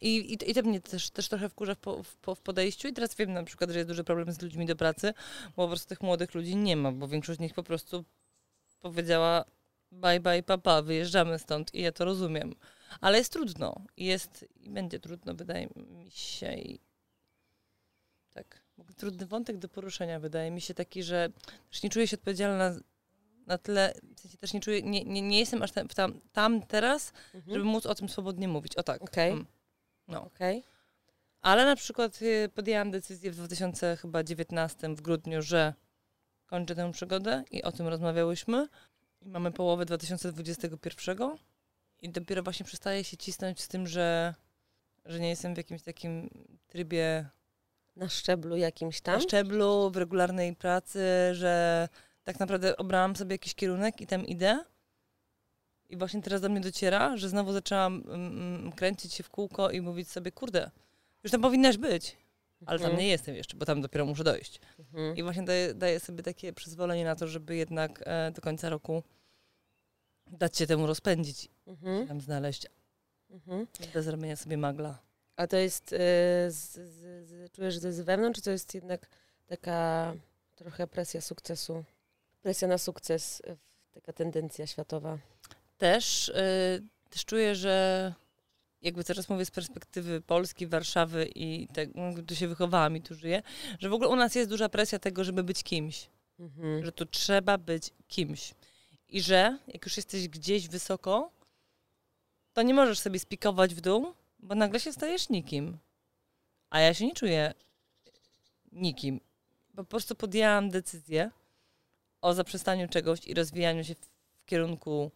S2: i, i, I to mnie też, też trochę wkurza w, po, w, w podejściu. I teraz wiem na przykład, że jest duży problem z ludźmi do pracy, bo po prostu tych młodych ludzi nie ma, bo większość z nich po prostu powiedziała bye bye papa, wyjeżdżamy stąd i ja to rozumiem. Ale jest trudno. I jest i będzie trudno, wydaje mi się. I tak. Trudny wątek do poruszenia wydaje mi się taki, że też nie czuję się odpowiedzialna na tyle, w sensie też nie czuję, nie, nie, nie jestem aż tam, tam, tam teraz,
S1: Mhm.
S2: żeby móc o tym swobodnie mówić. O tak.
S1: Okej.
S2: Mm. No.
S1: Okej.
S2: Ale na przykład y, podjęłam decyzję w 2019 w grudniu, że kończę tę przygodę i o tym rozmawiałyśmy. I mamy połowę 2021 i dopiero właśnie przestaję się cisnąć z tym, że, że nie jestem w jakimś takim trybie
S1: Na szczeblu jakimś tam?
S2: na szczeblu, w regularnej pracy, że tak naprawdę obrałam sobie jakiś kierunek i tam idę. I właśnie teraz do mnie dociera, że znowu zaczęłam mm, kręcić się w kółko i mówić sobie, kurde, już tam powinnaś być, ale tam
S1: Mhm.
S2: nie jestem jeszcze, bo tam dopiero muszę dojść.
S1: Mhm.
S2: I właśnie daję, daję sobie takie przyzwolenie na to, żeby jednak e, do końca roku dać się temu rozpędzić,
S1: Mhm.
S2: tam znaleźć,
S1: Mhm.
S2: bez robienia sobie magla.
S1: A to jest, y, z, z, z, czujesz, że to jest z wewnątrz, czy to jest jednak taka trochę presja sukcesu? Presja na sukces, taka tendencja światowa.
S2: też, y, też czuję, że jakby teraz mówię z perspektywy Polski, Warszawy i no, tu się wychowałam i tu żyję, że w ogóle u nas jest duża presja tego, żeby być kimś.
S1: Mhm.
S2: Że tu trzeba być kimś. I że jak już jesteś gdzieś wysoko, to nie możesz sobie spikować w dół, bo nagle się stajesz nikim. A ja się nie czuję nikim. Po prostu podjęłam decyzję o zaprzestaniu czegoś i rozwijaniu się w, kierunku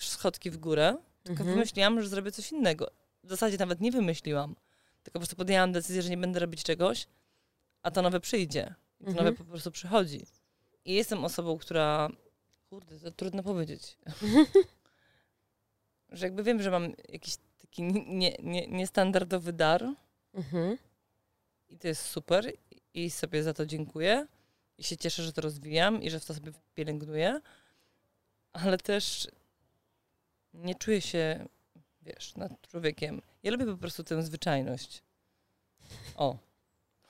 S2: schodki w górę, tylko
S1: Mhm.
S2: wymyśliłam, że zrobię coś innego. W zasadzie nawet nie wymyśliłam, tylko po prostu podjęłam decyzję, że nie będę robić czegoś, a to nowe przyjdzie. I to
S1: Mhm.
S2: nowe po prostu przychodzi. I jestem osobą, która... Kurde, to trudno powiedzieć. że jakby wiem, że mam jakiś taki nie, nie, niestandardowy dar
S1: Mhm.
S2: i to jest super i sobie za to dziękuję i się cieszę, że to rozwijam i że w to sobie pielęgnuję, ale też nie czuję się, wiesz, nad człowiekiem. Ja lubię po prostu tę zwyczajność. O.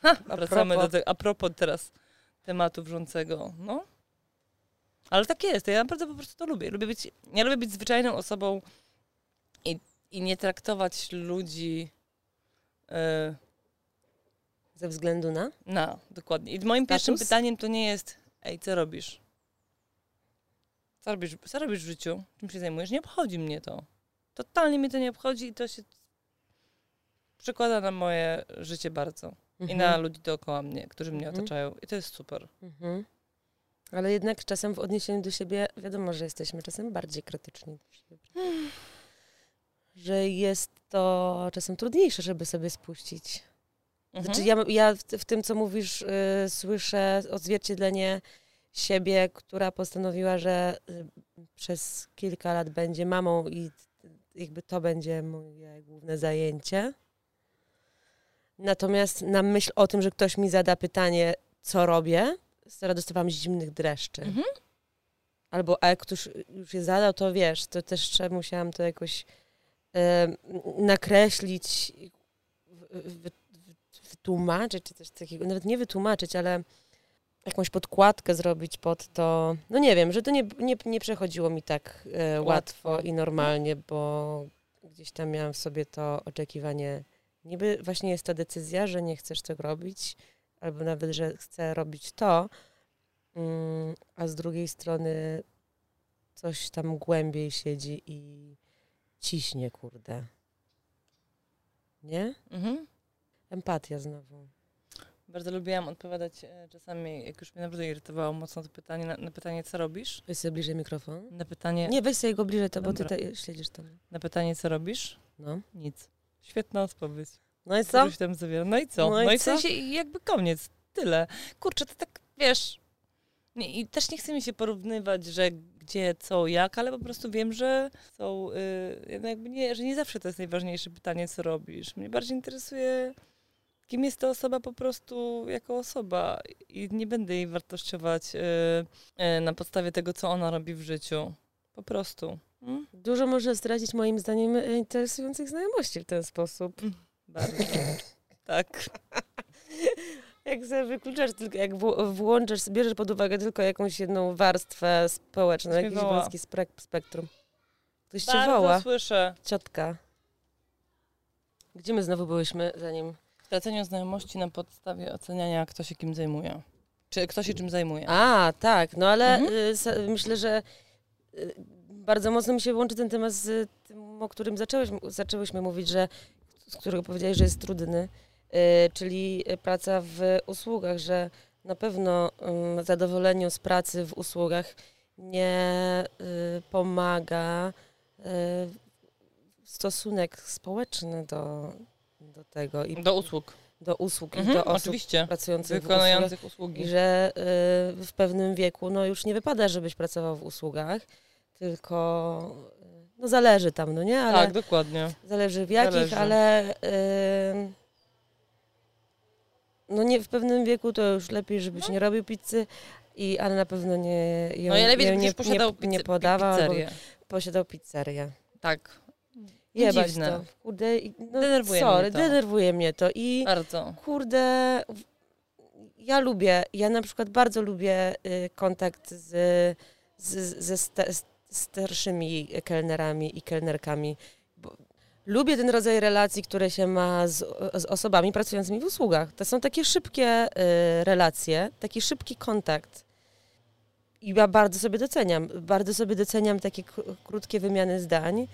S2: Ha, wracamy
S1: propos.
S2: do tego, a propos teraz tematu wrzącego. No. Ale tak jest, ja naprawdę po prostu to lubię. lubię być, ja lubię być zwyczajną osobą i, i nie traktować ludzi... e,
S1: Ze względu na?
S2: no, dokładnie. I moim pierwszym
S1: Status?
S2: pytaniem to nie jest, ej, co robisz? Co robisz, co robisz w życiu? Czym się zajmujesz? Nie obchodzi mnie to. Totalnie mnie to nie obchodzi i to się przekłada na moje życie bardzo. I na ludzi dookoła mnie, którzy mnie
S1: Mhm.
S2: otaczają. I to jest super.
S1: Mhm. Ale jednak czasem w odniesieniu do siebie wiadomo, że jesteśmy czasem bardziej krytyczni do siebie. Że jest to czasem trudniejsze, żeby sobie spuścić.
S2: Mhm.
S1: Znaczy ja, ja w, w tym, co mówisz, y, słyszę odzwierciedlenie siebie, która postanowiła, że y, przez kilka lat będzie mamą i jakby to będzie moje główne zajęcie. Natomiast na myśl o tym, że ktoś mi zada pytanie, co robię, stara dostawałam zimnych dreszczy.
S2: Mhm.
S1: Albo, a jak ktoś już je zadał, to wiesz, to też musiałam to jakoś nakreślić, w, w, wytłumaczyć, czy coś takiego, nawet nie wytłumaczyć, ale jakąś podkładkę zrobić pod to. No nie wiem, że to nie, nie, nie przechodziło mi tak e, łatwo.
S2: Łatwo.
S1: i normalnie, bo gdzieś tam miałam w sobie to oczekiwanie. Niby właśnie jest ta decyzja, że nie chcesz tego robić, albo nawet, że chcę robić to, mm, a z drugiej strony coś tam głębiej siedzi i ciśnie, kurde. Nie?
S2: Mhm.
S1: Empatia znowu.
S2: Bardzo lubiłam odpowiadać e, czasami, jak już mnie naprawdę irytowało mocno to pytanie, na, na pytanie, co robisz?
S1: Weź sobie bliżej mikrofon.
S2: Na pytanie,
S1: Nie, weź sobie go bliżej, to, bo ty tutaj śledzisz tam.
S2: na pytanie, co robisz?
S1: No.
S2: Nic. Świetna odpowiedź.
S1: No i co?
S2: Tam zawiera. No i co?
S1: No
S2: No,
S1: i
S2: i w
S1: co?
S2: sensie jakby koniec. Tyle. Kurczę, to tak, wiesz... Nie, I też nie chcę mi się porównywać, że gdzie, co, jak, ale po prostu wiem, że są... No jakby nie, że nie zawsze to jest najważniejsze pytanie, co robisz. Mnie bardziej interesuje, kim jest ta osoba po prostu jako osoba. I nie będę jej wartościować yy, yy, na podstawie tego, co ona robi w życiu. Po prostu. Mm?
S1: Dużo może stracić moim zdaniem interesujących znajomości w ten sposób.
S2: Bardzo. tak.
S1: Jak sobie wykluczasz, tylko jak włączasz, bierzesz pod uwagę tylko jakąś jedną warstwę społeczną,
S2: Ktoś
S1: jakiś
S2: woła.
S1: wąski spektrum. Ktoś cię
S2: Bardzo
S1: woła.
S2: słyszę.
S1: Ciotka. Gdzie my znowu byłyśmy, zanim...
S2: Traceniu znajomości na podstawie oceniania, kto się kim zajmuje. Czy kto się czym zajmuje?
S1: A, tak, no ale
S2: Mhm.
S1: y, myślę, że y, bardzo mocno mi się łączy ten temat z tym, o którym zaczęłyśmy mówić, że z którego powiedziałeś, że jest trudny, czyli praca w usługach, że na pewno ym, zadowoleniu z pracy w usługach nie y, pomaga y, stosunek społeczny do, do tego i
S2: Do usług.
S1: do usług i
S2: Mhm,
S1: do osób
S2: oczywiście.
S1: pracujących w usługach.
S2: Wykonujących usługi.
S1: I że y, w pewnym wieku no już nie wypada, żebyś pracował w usługach, tylko y, no zależy tam, no nie? Ale
S2: Tak, dokładnie.
S1: zależy w jakich,
S2: Zależy.
S1: ale y, no nie w pewnym wieku to już lepiej, żebyś nie robił pizzy, i, ale na pewno nie ją,
S2: No ja lepiej,
S1: ją nie,
S2: posiadał
S1: nie, nie podawał,
S2: pizzerię.
S1: posiadał pizzerię.
S2: Tak,
S1: Jebać
S2: dziwne.
S1: to. Kurde, no,
S2: Denerwuje
S1: sorry,
S2: mnie to.
S1: denerwuje mnie to i
S2: bardzo.
S1: kurde, ja lubię, ja na przykład bardzo lubię y, kontakt z, z, ze starszymi kelnerami i kelnerkami. Bo lubię ten rodzaj relacji, które się ma z, z osobami pracującymi w usługach. To są takie szybkie y, relacje, taki szybki kontakt. I ja bardzo sobie doceniam, bardzo sobie doceniam takie kró- krótkie wymiany zdań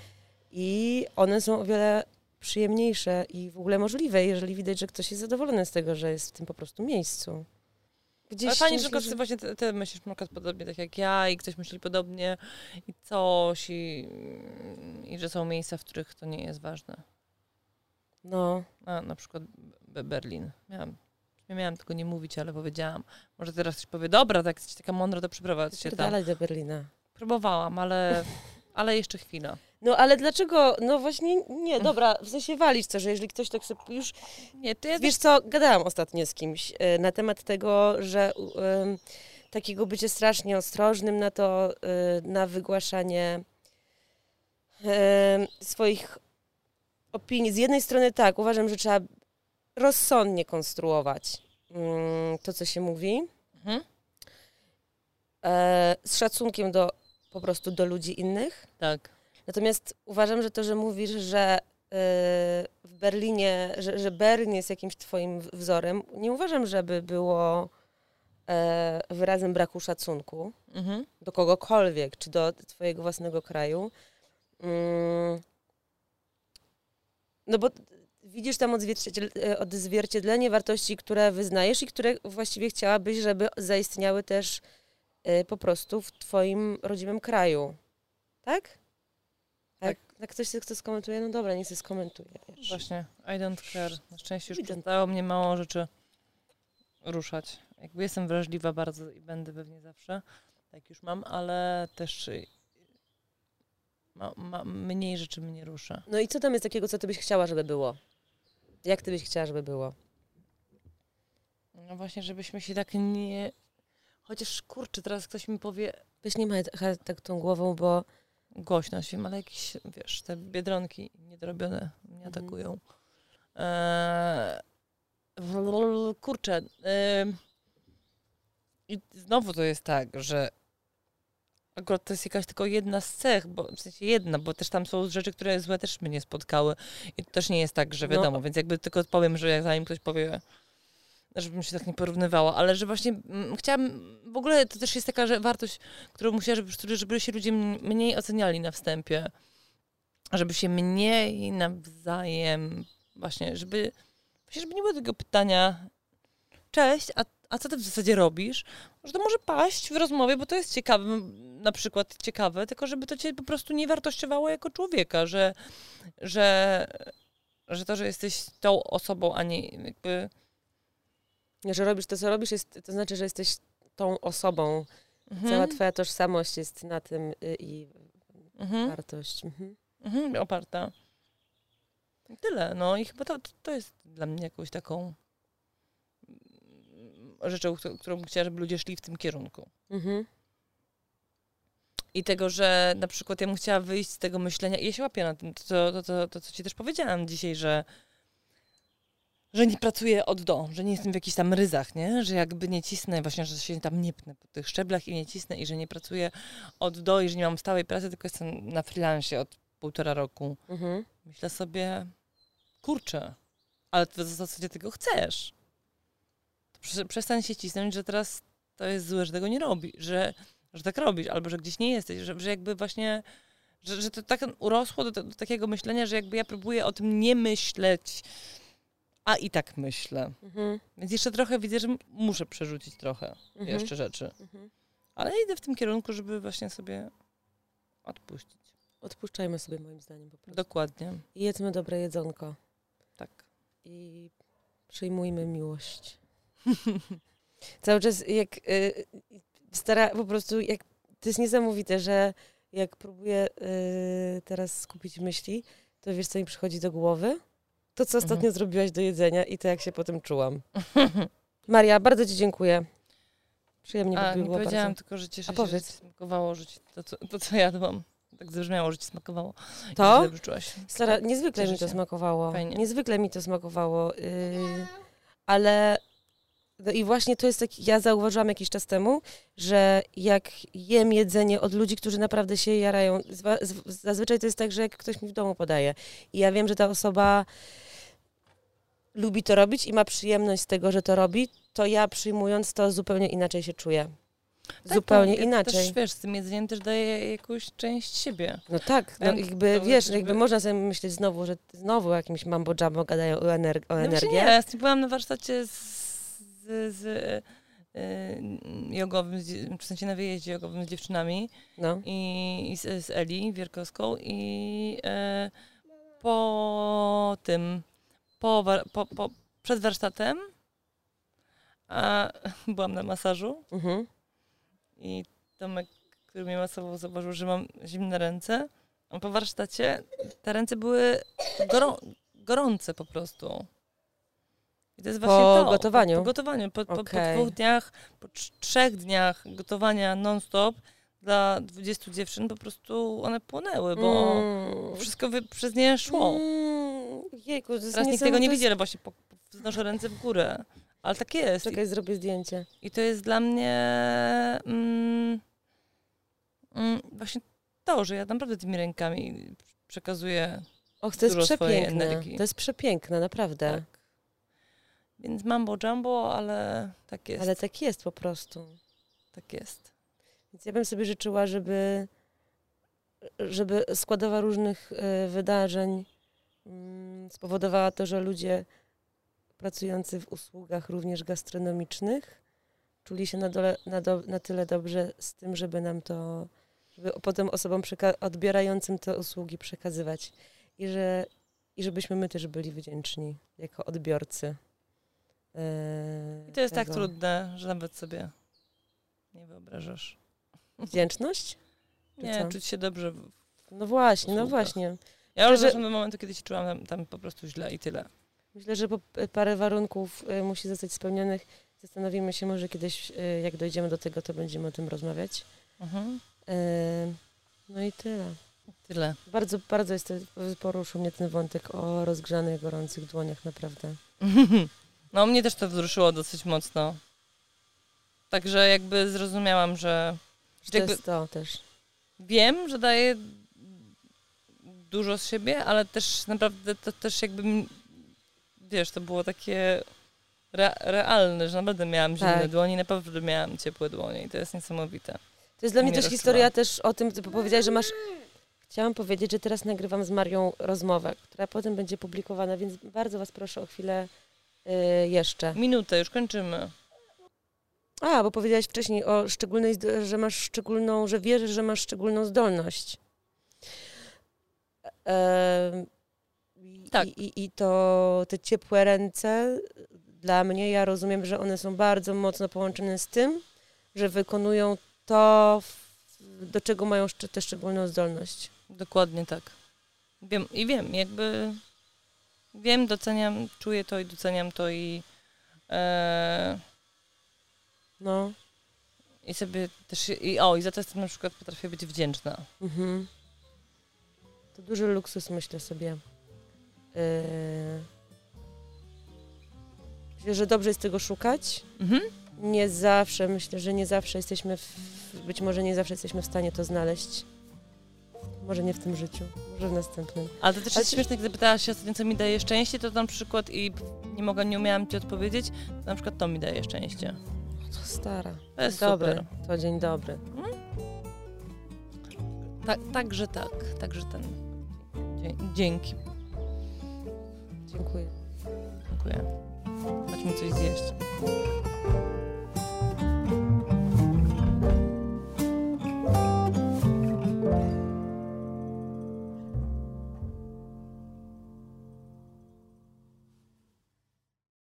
S1: i one są o wiele przyjemniejsze i w ogóle możliwe, jeżeli widać, że ktoś jest zadowolony z tego, że jest w tym po prostu miejscu. Gdzieś
S2: Ale fajnie, że, właśnie ty, ty myślisz na podobnie tak jak ja i ktoś myśli podobnie i coś i, i że są miejsca, w których to nie jest ważne.
S1: No,
S2: A, na przykład Be- Berlin. Miałam, nie miałam tego nie mówić, ale powiedziałam. Może teraz ktoś powie, dobra, tak jesteś taka mądra, to przeprowadź się tam.
S1: dalej do Berlina.
S2: Próbowałam, ale, ale jeszcze chwila.
S1: No ale dlaczego? No właśnie nie, dobra, w sensie walić to, że jeżeli ktoś tak sobie już...
S2: Nie, to ja
S1: Wiesz co, gadałam ostatnio z kimś e, na temat tego, że em, takiego bycie strasznie ostrożnym na to, e, na wygłaszanie swoich opinii. Z jednej strony tak, uważam, że trzeba rozsądnie konstruować mm, to, co się mówi,
S2: Mhm.
S1: e, z szacunkiem do po prostu do ludzi innych.
S2: Tak.
S1: Natomiast uważam, że to, że mówisz, że y, w Berlinie, że, że Berlin jest jakimś twoim wzorem, nie uważam, żeby było e, wyrazem braku szacunku
S2: Mhm.
S1: do kogokolwiek, czy do twojego własnego kraju. Mm. No bo widzisz tam e, odzwierciedlenie wartości, które wyznajesz i które właściwie chciałabyś, żeby zaistniały też po prostu w twoim rodzimym kraju. Tak? Jak, ktoś chce skomentuje, no dobra, niech się skomentuje. wiesz.
S2: Właśnie, I don't care. Na szczęście już przestało mnie mało rzeczy ruszać. Jakby jestem wrażliwa bardzo i będę pewnie zawsze, tak już mam, ale też y, ma, ma, mniej rzeczy mnie rusza.
S1: No i co tam jest takiego, co ty byś chciała, żeby było? Jak ty byś chciała, żeby było?
S2: No właśnie, żebyśmy się tak nie... Chociaż kurczę, teraz ktoś mi powie
S1: Weź nie machaj tak tą głową, bo
S2: głośno się, ale jakieś, wiesz, te biedronki niedorobione mnie
S1: Mhm.
S2: atakują. Eee, kurczę. em, I znowu to jest tak, że akurat to jest jakaś tylko jedna z cech, bo w sensie jedna, bo też tam są rzeczy, które złe też mnie spotkały. I to też nie jest tak, że
S1: No.
S2: wiadomo, więc jakby tylko powiem, że jak zanim ktoś powie, żebym się tak nie porównywała, ale że właśnie mm, chciałam, w ogóle to też jest taka że wartość, którą musiała, żeby, żeby się ludzie m- mniej oceniali na wstępie, żeby się mniej nawzajem, właśnie, żeby, żeby nie było tego pytania, cześć, a, a co ty w zasadzie robisz? Że to może paść w rozmowie, bo to jest ciekawe, m, na przykład ciekawe, tylko żeby to cię po prostu nie wartościowało jako człowieka, że, że, że to, że jesteś tą osobą, a nie jakby
S1: że robisz to, co robisz, jest, to znaczy, że jesteś tą osobą. Cała twoja tożsamość jest na tym y, i
S2: mhm.
S1: wartość. Mhm.
S2: Mhm, oparta. Tyle, no i chyba to, to jest dla mnie jakąś taką mm, rzeczą, którą- którą bym chciała, żeby ludzie szli w tym kierunku.
S1: Mhm.
S2: I tego, że na przykład ja bym chciała wyjść z tego myślenia, i ja się łapię na tym, to, to, to, to, to co ci też powiedziałam dzisiaj, że że nie pracuję od do, że nie jestem w jakichś tam ryzach, nie? Że jakby nie cisnę, właśnie, że się tam nie pnę po tych szczeblach i nie cisnę i że nie pracuję od do i że nie mam stałej pracy, tylko jestem na freelancie od półtora roku.
S1: Mhm.
S2: Myślę sobie, kurczę, ale ty w zasadzie tego chcesz. To przestań się cisnąć, że teraz to jest złe, że tego nie robi, że, że tak robisz, albo że gdzieś nie jesteś, że, że jakby właśnie, że, że to tak urosło do, do takiego myślenia, że jakby ja próbuję o tym nie myśleć, a i tak myślę.
S1: Mhm.
S2: Więc jeszcze trochę widzę, że muszę przerzucić trochę
S1: Mhm.
S2: jeszcze rzeczy.
S1: Mhm.
S2: Ale idę w tym kierunku, żeby właśnie sobie odpuścić.
S1: Odpuszczajmy sobie moim zdaniem po prostu.
S2: Dokładnie.
S1: I jedzmy dobre jedzonko.
S2: Tak.
S1: I przyjmujmy miłość. Cały czas jak y, stara, po prostu jak to jest niesamowite, że jak próbuję y, teraz skupić myśli, to wiesz co mi przychodzi do głowy? To, co ostatnio
S2: Mhm.
S1: zrobiłaś do jedzenia i to, jak się potem czułam. Maria, bardzo Ci dziękuję. Przyjemnie
S2: A,
S1: by
S2: nie
S1: było
S2: powiedziałam
S1: bardzo.
S2: tylko, że cieszę
S1: A
S2: się,
S1: powiedz.
S2: smakowało, że to, co, to, co jadłam. Tak zabrzmiało, że ci smakowało.
S1: To? Stara, niezwykle mi to smakowało.
S2: Fajnie.
S1: Niezwykle mi to smakowało. Yy, ale no i właśnie to jest taki, ja zauważyłam jakiś czas temu, że jak jem jedzenie od ludzi, którzy naprawdę się jarają, zwa- z- zazwyczaj to jest tak, że jak ktoś mi w domu podaje i ja wiem, że ta osoba lubi to robić i ma przyjemność z tego, że to robi, to ja przyjmując to zupełnie inaczej się czuję.
S2: Tak,
S1: zupełnie
S2: to, ja
S1: inaczej.
S2: Też wiesz, z tym jedzeniem też daje jakąś część siebie.
S1: No tak, no jakby
S2: to
S1: wiesz,
S2: żeby-
S1: jakby można sobie myśleć znowu, że znowu jakimś mambo jumbo gadają o, ener- o
S2: No
S1: energię.
S2: nie, ja byłam na warsztacie z, z, z y, jogowym, w sensie na wyjeździe jogowym z dziewczynami
S1: No.
S2: i, i z, z Eli Wierkowską i e, po tym, po, po, po, przed warsztatem a, byłam na masażu
S1: Mhm.
S2: i Tomek, który mnie masował, zauważył, że mam zimne ręce. A po warsztacie te ręce były gorą, gorące po prostu. I to jest
S1: Po
S2: właśnie to.
S1: gotowaniu?
S2: Po, po gotowaniu. Po, po, po
S1: Okej.
S2: dwóch dniach, po trz- trzech dniach gotowania non-stop dla 20 dziewczyn po prostu one płonęły, bo
S1: Mm.
S2: wszystko wy, przez nie szło.
S1: Mm. Jejku, to jest
S2: Teraz nikt tego nie
S1: niesamowite.
S2: widzi, ale właśnie po, po, wznoszę ręce w górę. Ale tak jest. I
S1: Czekaj, zrobię zdjęcie.
S2: i to jest dla mnie mm, mm, właśnie to, że ja naprawdę tymi rękami przekazuję.
S1: Och, to jest przepiękne.
S2: energii.
S1: To jest przepiękne, naprawdę.
S2: Tak. Więc mambo jumbo, ale tak jest.
S1: Ale tak jest po prostu.
S2: Tak jest.
S1: Więc ja bym sobie życzyła, żeby, żeby składowa różnych e, wydarzeń spowodowała to, że ludzie pracujący w usługach również gastronomicznych czuli się na, dole, na, do, na tyle dobrze z tym, żeby nam to, żeby potem osobom odbierającym te usługi przekazywać. I, że, I żebyśmy my też byli wdzięczni jako odbiorcy. e,
S2: I to jest tak
S1: tego.
S2: trudne, że nawet sobie nie wyobrażasz.
S1: Wdzięczność? Czy
S2: Nie,
S1: co?
S2: czuć się dobrze. w-
S1: No właśnie, no
S2: usługach.
S1: właśnie.
S2: Ja już
S1: Że-
S2: do momentu, kiedy się czułam tam, tam po prostu źle i tyle.
S1: Myślę, że po p- parę warunków y, musi zostać spełnionych. Zastanowimy się może kiedyś, y, jak dojdziemy do tego, to będziemy o tym rozmawiać.
S2: Mhm.
S1: Y, No i tyle.
S2: Tyle.
S1: Bardzo, bardzo jest, poruszył mnie ten wątek o rozgrzanych, gorących dłoniach, naprawdę.
S2: No mnie też to wzruszyło dosyć mocno. Także jakby zrozumiałam, że
S1: Że to
S2: jakby
S1: jest to też.
S2: wiem, że daję dużo z siebie, ale też naprawdę to też jakby wiesz, to było takie re, realne, że naprawdę miałam zimne
S1: Tak.
S2: dłonie, naprawdę miałam ciepłe dłonie i to jest niesamowite.
S1: To jest dla mnie
S2: mnie
S1: też
S2: rozczuwa.
S1: historia też o tym, ty powiedziałaś, że masz... Chciałam powiedzieć, że teraz nagrywam z Marią rozmowę, która potem będzie publikowana, więc bardzo was proszę o chwilę y, jeszcze.
S2: Minutę, już kończymy.
S1: A, bo powiedziałaś wcześniej o szczególnej, że masz szczególną, że wierzysz, że masz szczególną zdolność. Em, i-
S2: Tak.
S1: I, i, to te ciepłe ręce, dla mnie, ja rozumiem, że one są bardzo mocno połączone z tym, że wykonują to, do czego mają tę szczególną zdolność.
S2: Dokładnie tak. Wiem i wiem, jakby wiem, doceniam, czuję to i doceniam to i e,
S1: No.
S2: i sobie też, i, o, i za to jestem na przykład potrafię być wdzięczna.
S1: Mhm. To duży luksus, myślę sobie. Yy... Myślę, że dobrze jest tego szukać.
S2: Mhm.
S1: Nie zawsze, myślę, że nie zawsze jesteśmy, w, być może nie zawsze jesteśmy w stanie to znaleźć. Może nie w tym życiu, Może w następnym.
S2: Ale to też jest śmieszne, gdy pytałaś się ostatnio, co mi daje szczęście, to na przykład i nie mogłam, nie umiałam ci odpowiedzieć, to na przykład to mi daje szczęście.
S1: Co stara.
S2: To jest
S1: dobry.
S2: super.
S1: To dzień dobry.
S2: Tak, także tak, także ten. Dzięki.
S1: Dziękuję.
S2: Dziękuję. Chodźmy coś zjeść.